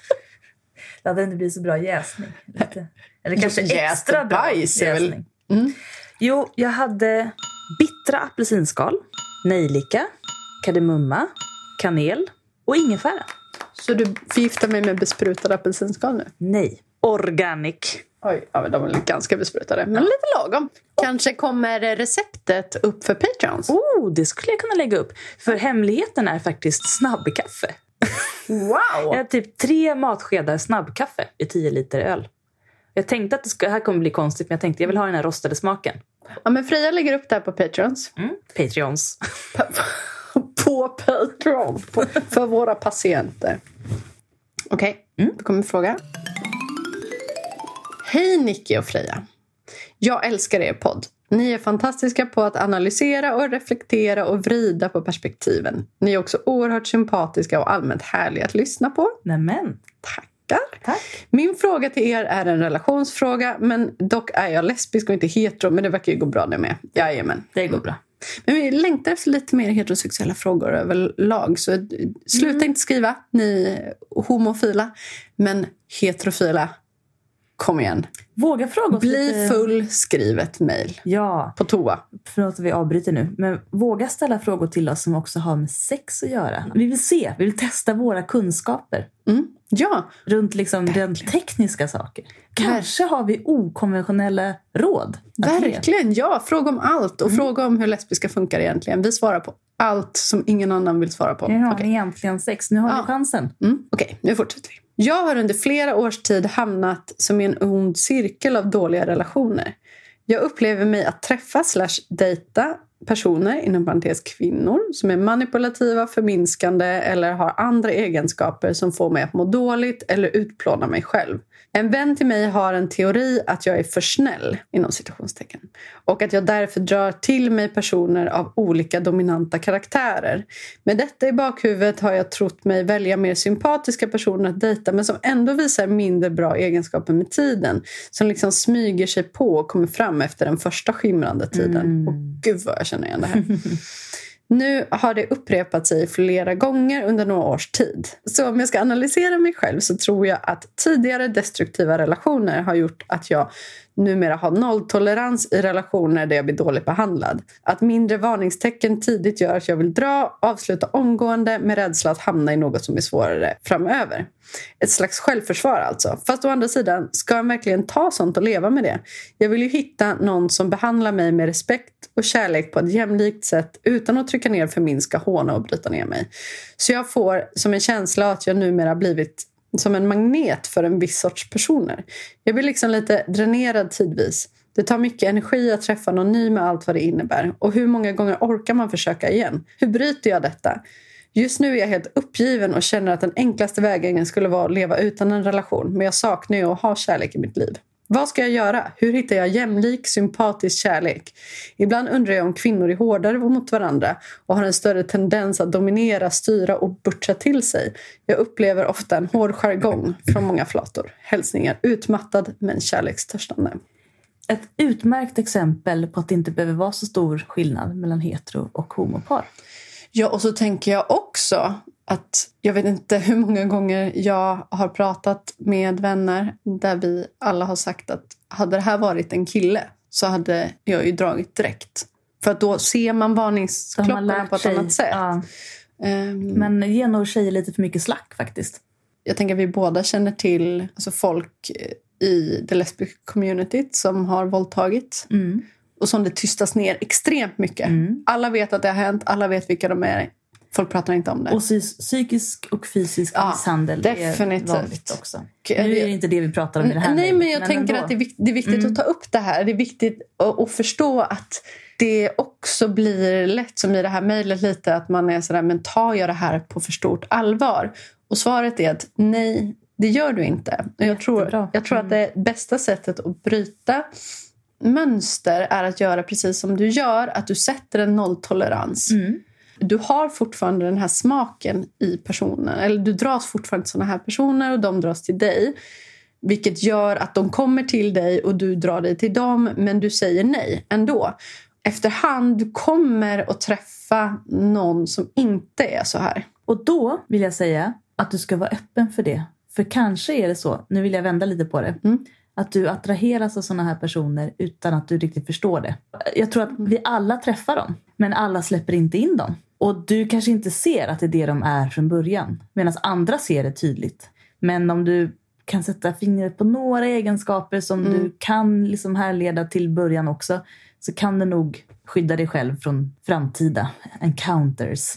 Det hade inte blivit så bra jäsning. Lite. Eller kanske extra bra jäsning. Jo, jag hade bittra apelsinskal, nejlika, kardemumma, kanel och ingefära. Så du förgiftar mig med besprutade apelsinskal nu? Nej, organic. Oj, ja, men de är ganska besprutade. Men lite lagom. Kanske kommer receptet upp för Patreons? Oh, det skulle jag kunna lägga upp. För hemligheten är faktiskt snabbkaffe. Jag Wow! har typ tre matskedar snabbkaffe i 10 liter öl. Jag tänkte att det, ska, här kommer bli konstigt, men jag tänkte jag vill ha den här rostade smaken. Ja, men Freja lägger upp det här på Patreons. Mm. Patreons. på Patreon. På, för våra patienter. Okej, då kommer en fråga. Hej Nicky och Freja. Jag älskar er podd. Ni är fantastiska på att analysera och reflektera och vrida på perspektiven. Ni är också oerhört sympatiska och allmänt härliga att lyssna på. Nämen, Tackar. tack. Min fråga till er är en relationsfråga, men dock är jag lesbisk och inte hetero, men det verkar ju gå bra det med. Jajamän. Det går bra. Men vi längtar efter lite mer heterosexuella frågor överlag. Så sluta inte skriva, ni homofila. Men heterofila, Kom igen. Våga fråga oss Bli lite... full, skriv ett mejl. Ja, På toa. förlåt att vi avbryter nu. Men våga ställa frågor till oss som också har med sex att göra. Vi vill se, vi vill testa våra kunskaper Mm. Ja, runt liksom rent tekniska saker. Kanske har vi okonventionella råd. verkligen. Ja, fråga om allt. Mm. Och fråga om hur lesbiska funkar egentligen. Vi svarar på allt som ingen annan vill svara på. Hur har Okej. ni egentligen sex? Nu har Ja. vi chansen. Mm, Okej, nu fortsätter vi. Jag har under flera års tid hamnat som i en ond cirkel av dåliga relationer. Jag upplever mig att träffa slash dejta personer, inom parentes kvinnor, som är manipulativa, förminskande eller har andra egenskaper som får mig att må dåligt eller utplåna mig själv. En vän till mig har en teori att jag är för snäll, inom citationstecken. Och att jag därför drar till mig personer av olika dominanta karaktärer. Med detta i bakhuvudet har jag trott mig välja mer sympatiska personer att dejta men som ändå visar mindre bra egenskaper med tiden. Som liksom smyger sig på och kommer fram efter den första skimrande tiden. Och gud vad jag känner igen det här. Nu har det upprepat sig flera gånger under några års tid. Så om jag ska analysera mig själv så tror jag att tidigare destruktiva relationer har gjort att jag numera har nolltolerans i relationer där jag blir dåligt behandlad. Att mindre varningstecken tidigt gör att jag vill dra, avsluta omgående med rädsla att hamna i något som är svårare framöver. Ett slags självförsvar alltså. Fast å andra sidan, ska jag verkligen ta sånt och leva med det? Jag vill ju hitta någon som behandlar mig med respekt och kärlek på ett jämlikt sätt utan att trycka ner, förminska, håna och bryta ner mig. Så jag får som en känsla att jag numera blivit som en magnet för en viss sorts personer. Jag blir liksom lite dränerad tidvis. Det tar mycket energi att träffa någon ny med allt vad det innebär. Och hur många gånger orkar man försöka igen? Hur bryter jag detta? Just nu är jag helt uppgiven och känner att den enklaste vägen skulle vara att leva utan en relation. Men jag saknar ju att ha kärlek i mitt liv. Vad ska jag göra? Hur hittar jag jämlik, sympatisk kärlek? Ibland undrar jag om kvinnor är hårdare mot varandra och har en större tendens att dominera, styra och butcha till sig. Jag upplever ofta en hård jargong från många flator. Hälsningar utmattad men kärlekstörstande. Ett utmärkt exempel på att det inte behöver vara så stor skillnad mellan hetero och homopar. Ja, och så tänker jag också att jag vet inte hur många gånger jag har pratat med vänner där vi alla har sagt att hade det här varit en kille så hade jag ju dragit direkt. För att då ser man varningsklockorna på ett sig- annat sätt. Ja, Ehm, men ge nog tjejer lite för mycket slack faktiskt. jag tänker att vi båda känner till alltså folk i det lesbiska communityt som har våldtagit Mm. och som det tystas ner extremt mycket. Mm. Alla vet att det har hänt, alla vet vilka de är. Folk pratar inte om det. Och psy- psykisk och fysisk Ja, misshandel definitivt. är vanligt också. Nu är det inte det vi pratar om i det här Nej, men jag tänker ändå. att det är, vik- det är viktigt Mm. att ta upp det här. Det är viktigt att, att förstå att det också blir lätt, som i det här mejlet, lite att man är sådär, men tar jag det här på för stort allvar? Och svaret är att nej, det gör du inte. Och jag, tror, jag tror att det bästa sättet att bryta mönster är att göra precis som du gör, att du sätter en nolltolerans. Mm. Du har fortfarande den här smaken i personen. Eller du dras fortfarande till såna här personer och de dras till dig. Vilket gör att de kommer till dig och du drar dig till dem men du säger nej ändå. Efterhand du kommer att träffa någon som inte är så här. Och då vill jag säga att du ska vara öppen för det. För kanske är det så, nu vill jag vända lite på det, Mm. att du attraheras av sådana här personer utan att du riktigt förstår det. Jag tror att vi alla träffar dem, men alla släpper inte in dem. Och du kanske inte ser att det är det de är från början, medan andra ser det tydligt. Men om du kan sätta fingret på några egenskaper som Mm. du kan liksom härleda till början också, så kan det nog skydda dig själv från framtida encounters.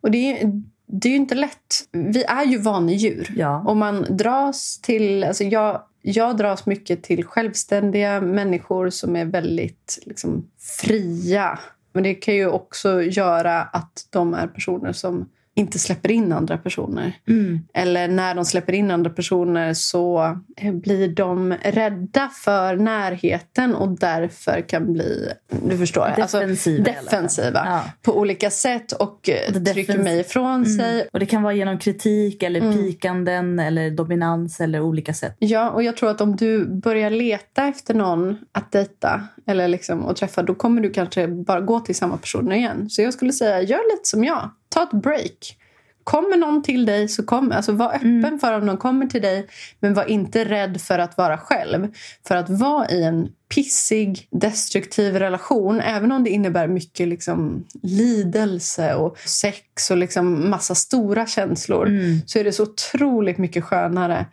Och det är, ju- det är ju inte lätt. Vi är ju vanedjur. Ja. Och man dras till... Alltså jag, jag dras mycket till självständiga människor som är väldigt liksom, fria. Men det kan ju också göra att de är personer som inte släpper in andra personer. Mm. Eller när de släpper in andra personer så eh, blir de rädda för närheten och därför kan bli, du förstår, Defensiva i alla fall. defensiva Ja. på olika sätt och eh, Det trycker mig ifrån sig. Mm. Och det kan vara genom kritik eller Mm. pikanden eller dominans eller olika sätt. Ja, och jag tror att om du börjar leta efter någon att dejta eller liksom att träffa, då kommer du kanske bara gå till samma personer igen. Så jag skulle säga, gör lite som jag. Ta ett break. kommer någon till dig, så kom, alltså var öppen Mm. för om någon kommer till dig. Men var inte rädd för att vara själv. För att vara i en pissig, destruktiv relation, även om det innebär mycket liksom, lidelse och sex och liksom massa stora känslor, Mm. så är det så otroligt mycket skönare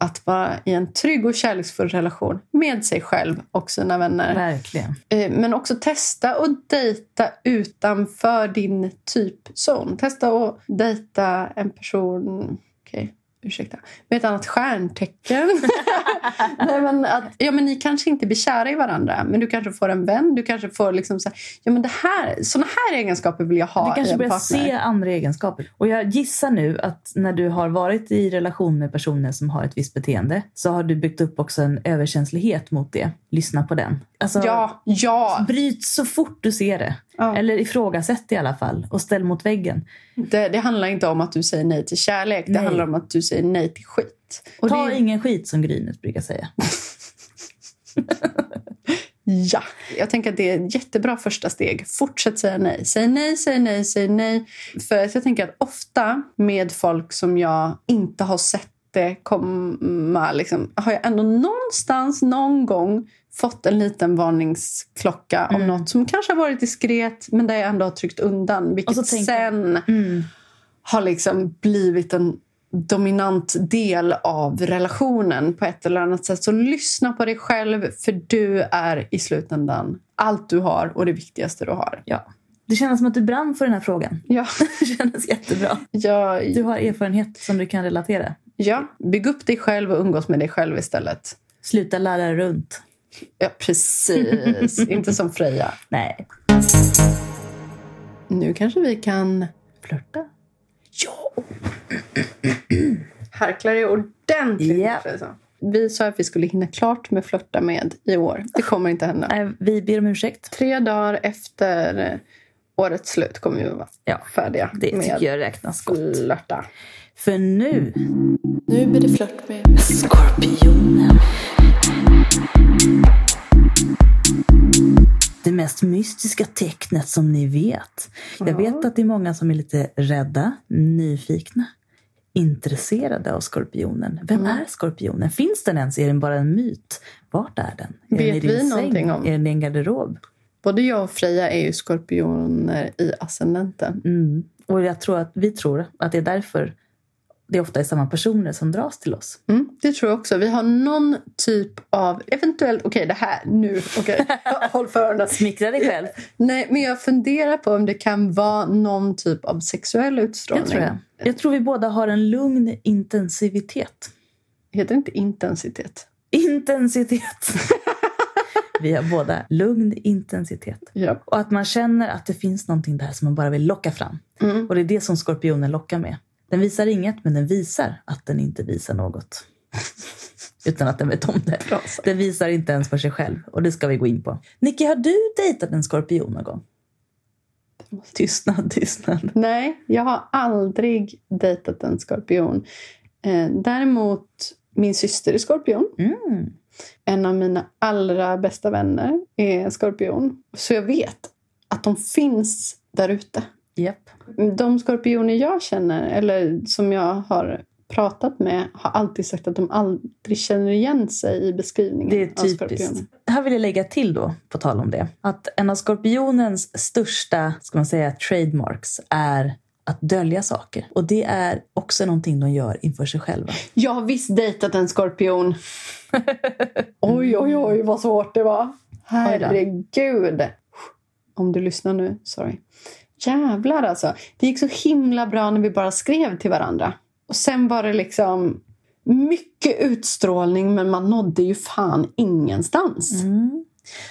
att vara i en trygg och kärleksfull relation med sig själv och sina vänner. Verkligen. Eh, Men också testa att dejta utanför din typzon. Testa att dejta en person... Okej, ursäkta. Med ett annat stjärntecken. Nej, men att, ja, men ni kanske inte blir kära i varandra, men du kanske får en vän. Du kanske får liksom så här, ja, men det här, såna här egenskaper vill jag ha Du i kanske en börjar partner. se andra egenskaper. Och jag gissar nu att när du har varit i relation med personer som har ett visst beteende så har du byggt upp också en överkänslighet mot det. Lyssna på den. Alltså, Ja, ja. Bryt så fort du ser det. Ja. Eller ifrågasätt i alla fall och ställ mot väggen. Det, det handlar inte om att du säger nej till kärlek. Det Nej. handlar om att du säger nej till skit. Och Ta det, ingen skit som Grynet brukar säga. Ja, jag tänker att det är ett jättebra första steg. Fortsätt säga nej. Säg nej, säg nej, säg nej. För jag tänker att ofta med folk som jag inte har sett det komma liksom, har jag ändå någonstans någon gång fått en liten varningsklocka om Mm. något som kanske har varit diskret men där jag ändå har tryckt undan. Vilket sen Mm. har liksom blivit en dominant del av relationen på ett eller annat sätt. Så lyssna på dig själv, för du är i slutändan allt du har och det viktigaste du har. Ja. Det känns som att du brann för den här frågan. Ja, Det kändes jättebra. ja, Du har erfarenhet som du kan relatera. ja. bygg upp dig själv och umgås med dig själv istället. Sluta lära runt. Ja, precis. Inte som Freja. Nej. Nu kanske vi kan Flörta. Ja! Harkla dig ordentligt. Frösa. Vi sa att vi skulle hinna klart med flörta med i år. Det kommer inte hända. Nej, vi ber om ursäkt. Tre dagar efter årets slut kommer vi vara Ja, färdiga det med tycker jag räknas gott. flörta. För nu, Nu blir det flört med Skorpionen. Det mest mystiska tecknet som ni vet. Jag vet att det är många som är lite rädda, nyfikna, intresserade av skorpionen. Vem är skorpionen? Finns den ens? Är den bara en myt? Vart är den? Är den i Vet din vi någonting om? Är den i en garderob? Både jag och Freja är ju skorpioner i ascendenten. Mm. Och jag tror att vi tror att det är därför det ofta är samma personer som dras till oss. Mm, det tror jag också. Vi har någon typ av... Eventuellt... Okej, det här nu. Okej, håll för öronen. Smickra dig själv. Nej, men jag funderar på om det kan vara någon typ av sexuell utstrålning. Jag tror jag. Jag tror vi båda har en lugn intensivitet. Heter det inte intensitet? Intensitet! vi har båda lugn intensitet. Ja. Och att man känner att det finns någonting där som man bara vill locka fram. Mm. Och det är det som skorpionen lockar med. Den visar inget, men den visar att den inte visar något. Utan att den vet om det. Den visar inte ens för sig själv. Och det ska vi gå in på. Nicky, har du dejtat en skorpion någon gång? Tystnad, tystnad. Nej, jag har aldrig dejtat en skorpion. Eh, däremot min syster är skorpion. Mm. En av mina allra bästa vänner är skorpion. Så jag vet att de finns där ute. Japp. De skorpioner jag känner, eller som jag har pratat med, har alltid sagt att de aldrig känner igen sig i beskrivningen Det är av skorpioner. typiskt. Här vill jag lägga till då, på tal om det, att en av skorpionens största, ska man säga, trademarks är att dölja saker. Och det är också någonting de gör inför sig själva. Jag har visst dejtat en skorpion. oj, oj, oj, vad svårt det var. Herregud. Om du lyssnar nu, sorry. Jävlar alltså. Det gick så himla bra när vi bara skrev till varandra. Och sen var det liksom mycket utstrålning men man nådde ju fan ingenstans. Mm.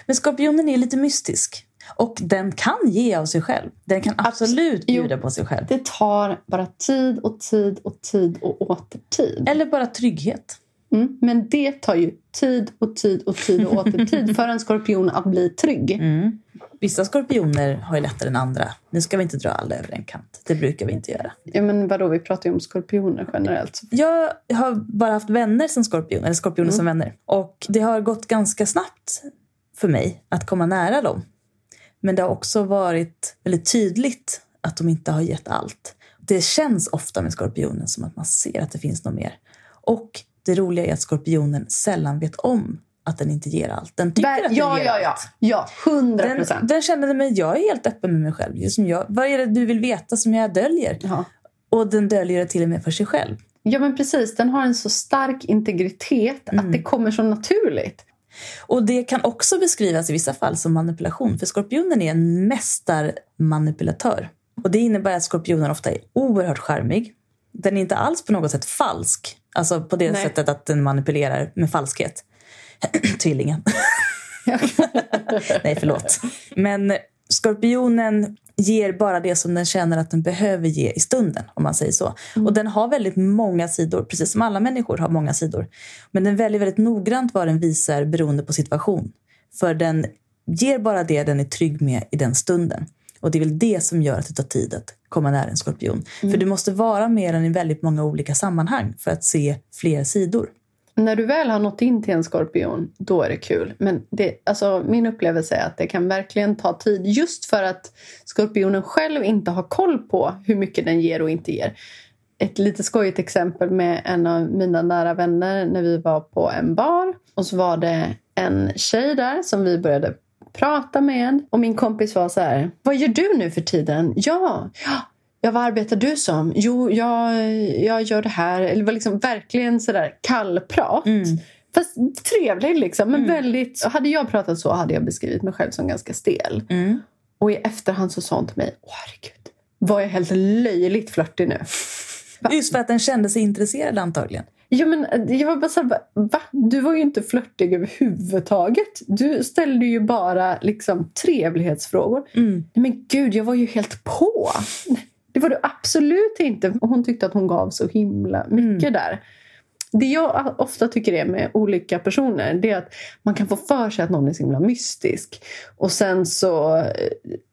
Men skorpionen är lite mystisk. Och den kan ge av sig själv. Den kan absolut Jo. bjuda på sig själv. Det tar bara tid och tid och tid och åter tid. Eller bara trygghet. Mm. Men det tar ju tid och tid och tid och åter tid för en skorpion att bli trygg. Mm. Vissa skorpioner har ju lättare än andra. Nu ska vi inte dra alla över en kant. Det brukar vi inte göra. Ja, men vadå, vi pratar ju om skorpioner generellt. Jag har bara haft vänner som skorpion, eller skorpioner som vänner. Och det har gått ganska snabbt för mig att komma nära dem. Men det har också varit väldigt tydligt att de inte har gett allt. det känns ofta med skorpionen som att man ser att det finns något mer. Och det roliga är att skorpionen sällan vet om att den inte ger allt. Den tycker Ver- att den ja, ger ja, ja. allt. Ja, hundra Den, procent. den känner men jag är helt öppen med mig själv. Just som jag, vad är det du vill veta som jag döljer? Ja. Och den döljer det till och med för sig själv. ja, men precis. Den har en så stark integritet att det kommer så naturligt. Och det kan också beskrivas i vissa fall som manipulation. För skorpionen är en mästarmanipulatör. Och det innebär att skorpionen ofta är oerhört charmig. Den är inte alls på något sätt falsk. Alltså på det Nej. sättet att den manipulerar med falskhet. Tvillingen. Nej, förlåt. Men skorpionen ger bara det som den känner att den behöver ge i stunden, om man säger så. Och den har väldigt många sidor, precis som alla människor har många sidor. Men den väljer väldigt noggrant vad den visar beroende på situation. För den ger bara det den är trygg med i den stunden. Och det är väl det som gör att det tar tid att komma nära en skorpion. För du måste vara med den i väldigt många olika sammanhang för att se fler sidor. När du väl har nått in till en skorpion, då är det kul. Men det, alltså, min upplevelse är att det kan verkligen ta tid just för att skorpionen själv inte har koll på hur mycket den ger och inte ger. Ett lite skojigt exempel med en av mina nära vänner när vi var på en bar. Och så var det en tjej där som vi började prata med. Och min kompis var så här, vad gör du nu för tiden? Ja, ja vad arbetar du som? Jo, jag, jag gör det här. Eller var liksom verkligen sådär kallprat. Fast trevlig liksom. Men väldigt... Hade jag pratat så hade jag beskrivit mig själv som ganska stel. Mm. Och i efterhand så sa hon till mig, åh herregud, var jag helt löjligt flörtig nu? Just för att den kände sig intresserad antagligen. Ja, men jag var bara så här, va? Du var ju inte flörtig överhuvudtaget. Du ställde ju bara liksom trevlighetsfrågor. Nej, men gud, jag var ju helt på. Det var du absolut inte. Och hon tyckte att hon gav så himla mycket där. Det jag ofta tycker är med olika personer det är att man kan få för sig att någon är så himla mystisk. Och sen så eh,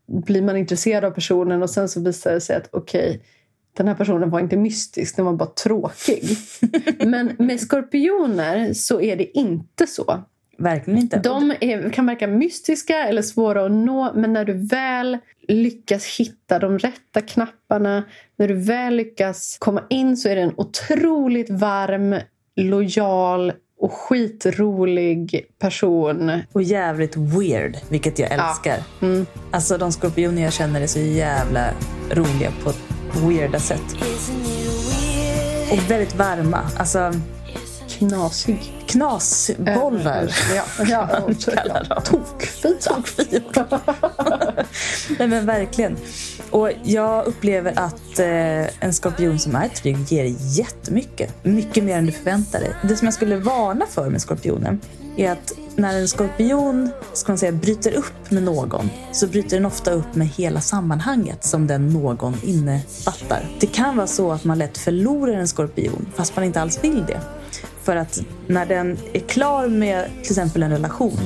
blir man intresserad av personen och sen så visar det sig att okej, den här personen var inte mystisk, den var bara tråkig. Men med skorpioner så är det inte så. Verkligen inte. De är, kan verka mystiska eller svåra att nå men när du väl lyckas hitta de rätta knapparna, när du väl lyckas komma in så är det en otroligt varm, lojal och skitrolig person. Och jävligt weird, vilket jag älskar. Alltså de skorpioner jag känner är så jävla roliga på weirda sätt. Och väldigt varma. Alltså Knasig. knasbollar. Ja, ja, och, Kallar ja. dem. Tokfia. Tokfior. Nej men verkligen. Och jag upplever att eh, en skorpion som är trygg ger jättemycket. Mycket mer än du förväntar dig. Det som jag skulle varna för med skorpionen är att när en skorpion ska man säga, bryter upp med någon så bryter den ofta upp med hela sammanhanget som den någon innefattar. Det kan vara så att man lätt förlorar en skorpion fast man inte alls vill det. För att när den är klar med till exempel en relation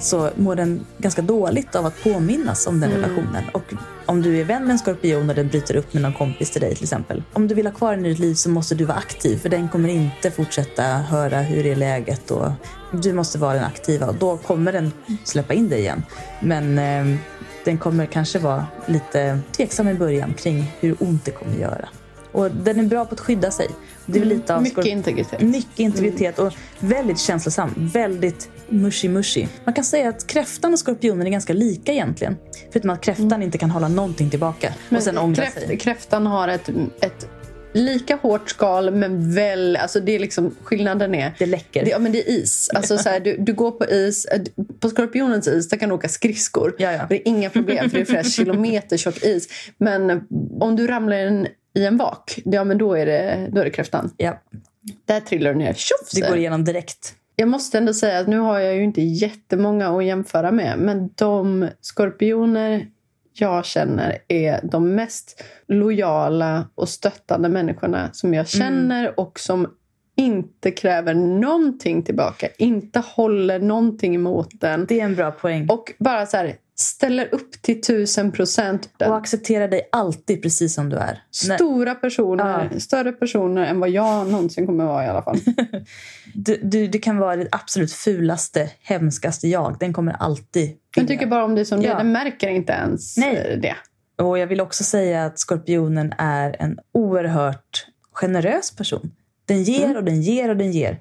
så mår den ganska dåligt av att påminnas om den relationen. Och om du är vän med en skorpion och den bryter upp med någon kompis till dig till exempel. Om du vill ha kvar den i ditt liv så måste du vara aktiv för den kommer inte fortsätta höra hur är läget och du måste vara den aktiva och då kommer den släppa in dig igen. Men eh, den kommer kanske vara lite tveksam i början kring hur ont det kommer göra. Och den är bra på att skydda sig. Det är väl lite av Mycket integritet. mycket integritet och väldigt känslosam. Väldigt mushy-mushy. Man kan säga att kräftan och skorpionen är ganska lika egentligen. Förutom att kräftan inte kan hålla någonting tillbaka och sen ångra kräft, sig. Kräftan har ett, ett lika hårt skal men väl... Alltså det är liksom, skillnaden är... Det läcker. Det, ja, men det är is. Alltså, så här, du, du går på is. eh, På skorpionens is där kan du åka skridskor. Ja, ja. Det är inga problem för det är flera kilometer tjock is. Men om du ramlar i en, i en vak, ja, men då, är det, då är det kräftan. Ja, Där trillar du ner. Tjoff! det går igenom direkt. Jag måste ändå säga att nu har jag ju inte jättemånga att jämföra med. Men de skorpioner jag känner är de mest lojala och stöttande människorna som jag känner och som inte kräver någonting tillbaka. Inte håller någonting emot den. Det är en bra poäng. Och bara så här, ställer upp till tusen procent. Och acceptera dig alltid precis som du är. Stora personer, Ja. större personer än vad jag någonsin kommer vara i alla fall. du, du, det kan vara det absolut fulaste, hemskaste jag. Den kommer alltid Jag tycker bara om det som det Ja. är. Den märker inte ens Nej. eh, det. Och jag vill också säga att skorpionen är en oerhört generös person. Den ger och den ger och den ger.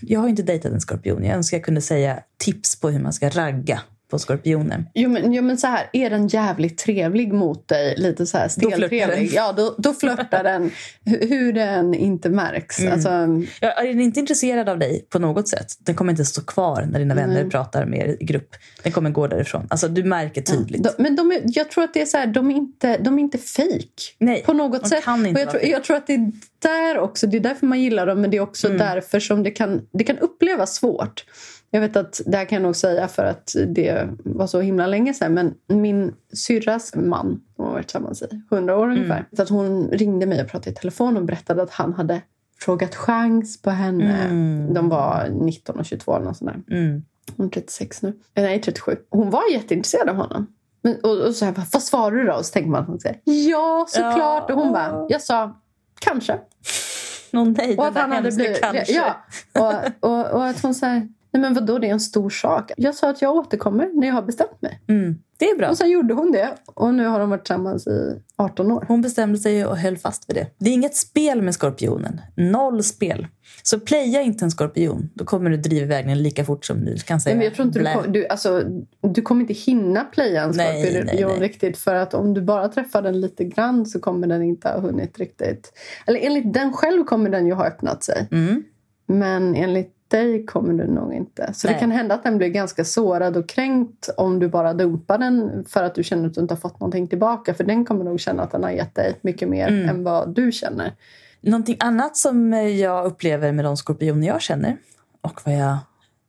Jag har inte dejtat en skorpion. Jag önskar jag kunde säga tips på hur man ska ragga på skorpioner. Jo men, jo men så här, är den jävligt trevlig mot dig, lite så här steltrevlig, ja då, då flörtar den hu- hur den inte märks. Mm. Alltså, Ja, är den inte intresserad av dig på något sätt, den kommer inte stå kvar när dina vänner pratar med er i grupp. Den kommer gå därifrån. Alltså, du märker tydligt. de, men de är, jag tror att det är så här, de är inte, de är inte fake Nej, på något sätt. kan inte och jag, tror, jag tror att det är där också, det är därför man gillar dem, men det är också Mm. därför som det kan, det kan upplevas svårt. Jag vet att det här kan jag nog säga för att det var så himla länge sedan. Men min syrras man, de har varit tillsammans i 100 år ungefär. Mm. Så att hon ringde mig och pratade i telefon och berättade att han hade frågat chans på henne. De var 19 och 22 eller något sånt där. Mm. Hon är 36 nu. Eh, Nej, 37. Hon var jätteintresserad av honom. Men, och, och så här, vad svarar du då? Och så tänker man att hon säger ja, såklart. Ja. Och hon bara, jag sa kanske. Nå nej, Och att han hade blivit... kanske. Ja, och, och, och att hon säger, nej men vadå, det är en stor sak. Jag sa att jag återkommer när jag har bestämt mig. Mm. Det är bra. Och sen gjorde hon det. Och nu har de varit tillsammans i 18 år. Hon bestämde sig och höll fast vid det. Det är inget spel med skorpionen. Noll spel. Så playa inte en skorpion. Då kommer du driva iväg den lika fort som du kan säga. Nej, men jag tror inte du, kom, du, alltså, du kommer inte hinna playa en skorpion nej, nej. riktigt. För att om du bara träffar den lite grann så kommer den inte ha hunnit riktigt. Eller enligt den själv kommer den ju ha öppnat sig. Mm. Men enligt dig kommer du nog inte. Så Nej. det kan hända att den blir ganska sårad och kränkt om du bara dumpar den för att du känner att du inte har fått någonting tillbaka. För den kommer nog känna att den har gett dig mycket mer Mm. än vad du känner. Någonting annat som jag upplever med de skorpioner jag känner och vad jag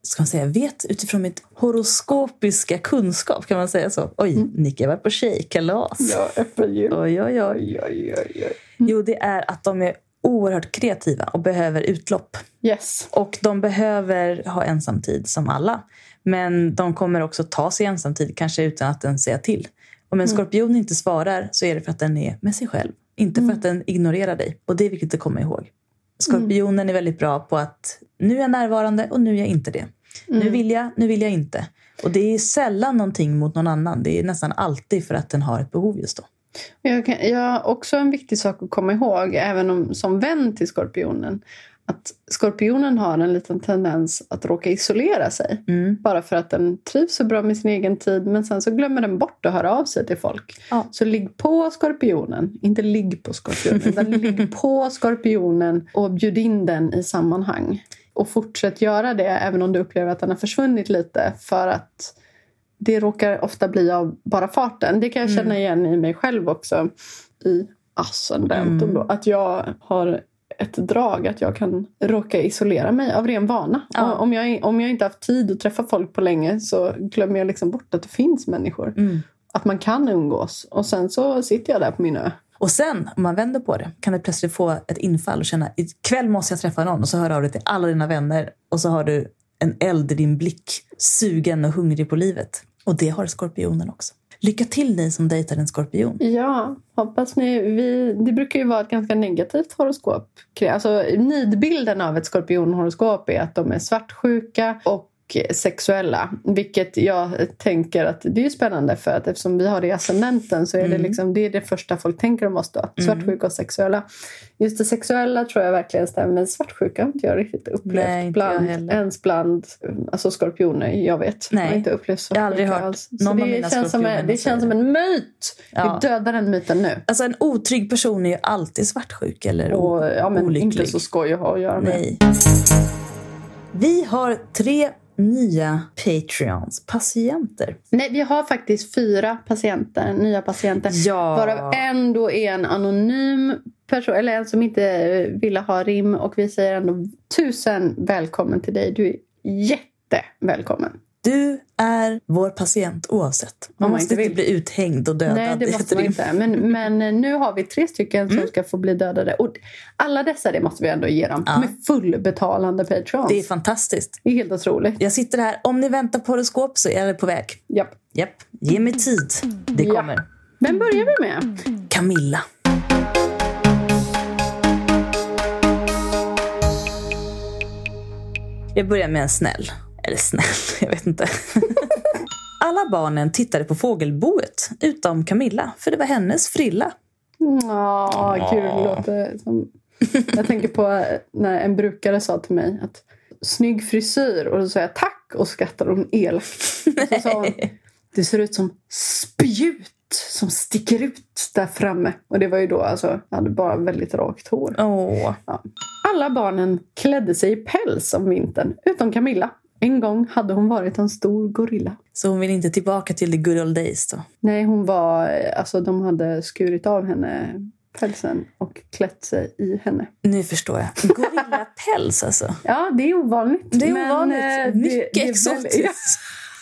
ska man säga, vet utifrån mitt horoskopiska kunskap, kan man säga så? Oj, Mm. Nicky har varit på tjejkalas. Ja, öppen jul. Oj, oj, oj. Oj, oj, oj, oj. Jo, det är att de är oerhört kreativa och behöver utlopp. Yes. Och de behöver ha ensamtid som alla. Men de kommer också ta sig ensamtid, kanske utan att den säga till. Om en skorpion inte svarar så är det för att den är med sig själv. Inte för att den ignorerar dig. Och det är viktigt att komma ihåg. Skorpionen är väldigt bra på att nu är jag närvarande och nu är jag inte det. Nu vill jag, nu vill jag inte. Och det är sällan någonting mot någon annan. Det är nästan alltid för att den har ett behov just då. Jag, kan, jag också en viktig sak att komma ihåg, även om, som vän till skorpionen. Att skorpionen har en liten tendens att råka isolera sig. Mm. Bara för att den trivs så bra med sin egen tid. Men sen så glömmer den bort att höra av sig till folk. Ja. Så ligg på skorpionen. Inte ligg på skorpionen. utan ligg på skorpionen och bjud in den i sammanhang. Och fortsätt göra det även om du upplever att den har försvunnit lite. För att det råkar ofta bli av bara farten. Det kan jag känna igen i mig själv också. I ascendenten Mm. då. Att jag har ett drag att jag kan råka isolera mig av ren vana. Ja. Om, jag, om jag inte haft tid att träffa folk på länge så glömmer jag liksom bort att det finns människor. Mm. Att man kan umgås. Och sen så sitter jag där på min ö. Och sen, om man vänder på det, kan du plötsligt få ett infall och känna ikväll måste jag träffa någon och så hör du av dig till alla dina vänner och så har du en eld i din blick, sugen och hungrig på livet. Och det har skorpionen också. Lycka till ni som dejtar en skorpion. Ja, hoppas ni. Vi, det brukar ju vara ett ganska negativt horoskop. Alltså, nidbilden av ett skorpionhoroskop är att de är svartsjuka och sexuella. Vilket jag tänker att det är spännande för att eftersom vi har det i ascendenten så är det, liksom, det är det första folk tänker om oss då. Svartsjuka och sexuella. Just det sexuella tror jag verkligen stämmer. Men svartsjuka har inte jag riktigt upplevt Nej, bland, ens bland alltså skorpioner jag vet. Nej. Jag har inte upplevt Jag har aldrig svartsjuka hört alls. Någon av det mina känns som en, Det känns som en myt! Ja. Vi dödar den myten nu. Alltså en otrygg person är ju alltid svartsjuk eller Och, ja, men olycklig. inte så skoj att ha att göra med. Nej. Vi har tre nya Patreons, patienter. Nej, vi har faktiskt fyra patienter, nya patienter. Ja. Varav en då är en anonym person, eller en som inte eh, ville ha rim. Och vi säger ändå tusen välkommen till dig. Du är jättevälkommen. Du är vår patient oavsett. Man man måste inte bli uthängd och dödad. Nej, det måste man inte. Men, men eh, nu har vi tre stycken som ska få bli dödade. Och alla dessa, det måste vi ändå ge dem. De är fullbetalande Patreons. Det är fantastiskt. Det är helt otroligt. Jag sitter här. Om ni väntar på horoskop så är det på väg. Japp. Japp, ge mig tid. Det Ja. kommer. Vem börjar vi med? Camilla. Jag börjar med en snäll. Eller snäll, jag vet inte. Alla barnen tittade på fågelboet, utom Camilla, för det var hennes frilla. Ja, gud, det låter som... Jag tänker på när en brukare sa till mig att snygg frisyr och då sa jag tack och skrattade hon elakt. Så sa hon, det ser ut som spjut som sticker ut där framme. Och det var ju då alltså, jag hade bara väldigt rakt hår. Åh. Ja. Alla barnen klädde sig i päls om vintern, utom Camilla. En gång hade hon varit en stor gorilla. Så hon vill inte tillbaka till the good old days då? Nej, hon var... Alltså de hade skurit av henne pälsen och klätt sig i henne. Nu förstår jag. Gorillapäls alltså. Ja, det är ovanligt. Det är ovanligt. eh, det- Mycket det är exotiskt.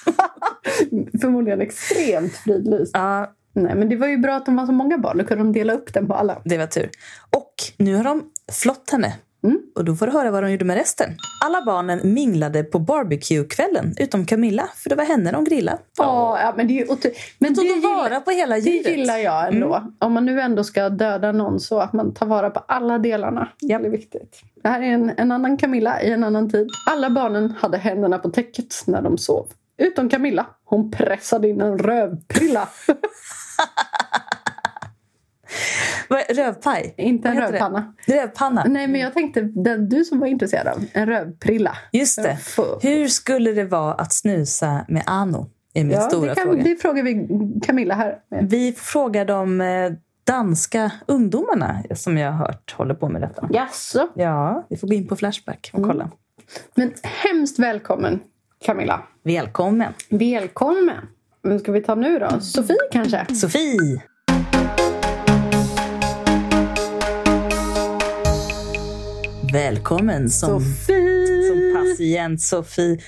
Förmodligen extremt fridlyst. Ja, Nej, men det var ju bra att de var så många barn. Då kunde de dela upp den på alla. det var tur. Och nu har de flott henne. Mm. Och då får du höra vad de gjorde med resten. Alla barnen minglade på barbecue-kvällen, utom Camilla, för det var henne de grillade. Ja, ja men det är ju otro- Men Tog det de gillar- vara på hela Det djuret? gillar jag ändå. Om man nu ändå ska döda någon så att man tar vara på alla delarna. Det är viktigt. Det här är en, en annan Camilla i en annan tid. Alla barnen hade händerna på täcket när de sov. Utom Camilla. Hon pressade in en rövprilla. Rövpaj? Inte en heter det? rövpanna. Rövpanna. Nej, men jag tänkte den du som var intresserad av. En rövprilla. Just det. Hur skulle det vara att snusa med Ano? Är min Ja, stora det, kan, fråga. det frågar vi Camilla här. med. Vi frågar de eh, danska ungdomarna som jag har hört håller på med detta. Jaså? Ja, vi får gå in på Flashback Mm. och kolla. Men hemskt välkommen Camilla. Välkommen! Välkommen. Vem ska vi ta nu då? Sofie kanske? Sofie! Välkommen som, Sofie! som patient Sofie.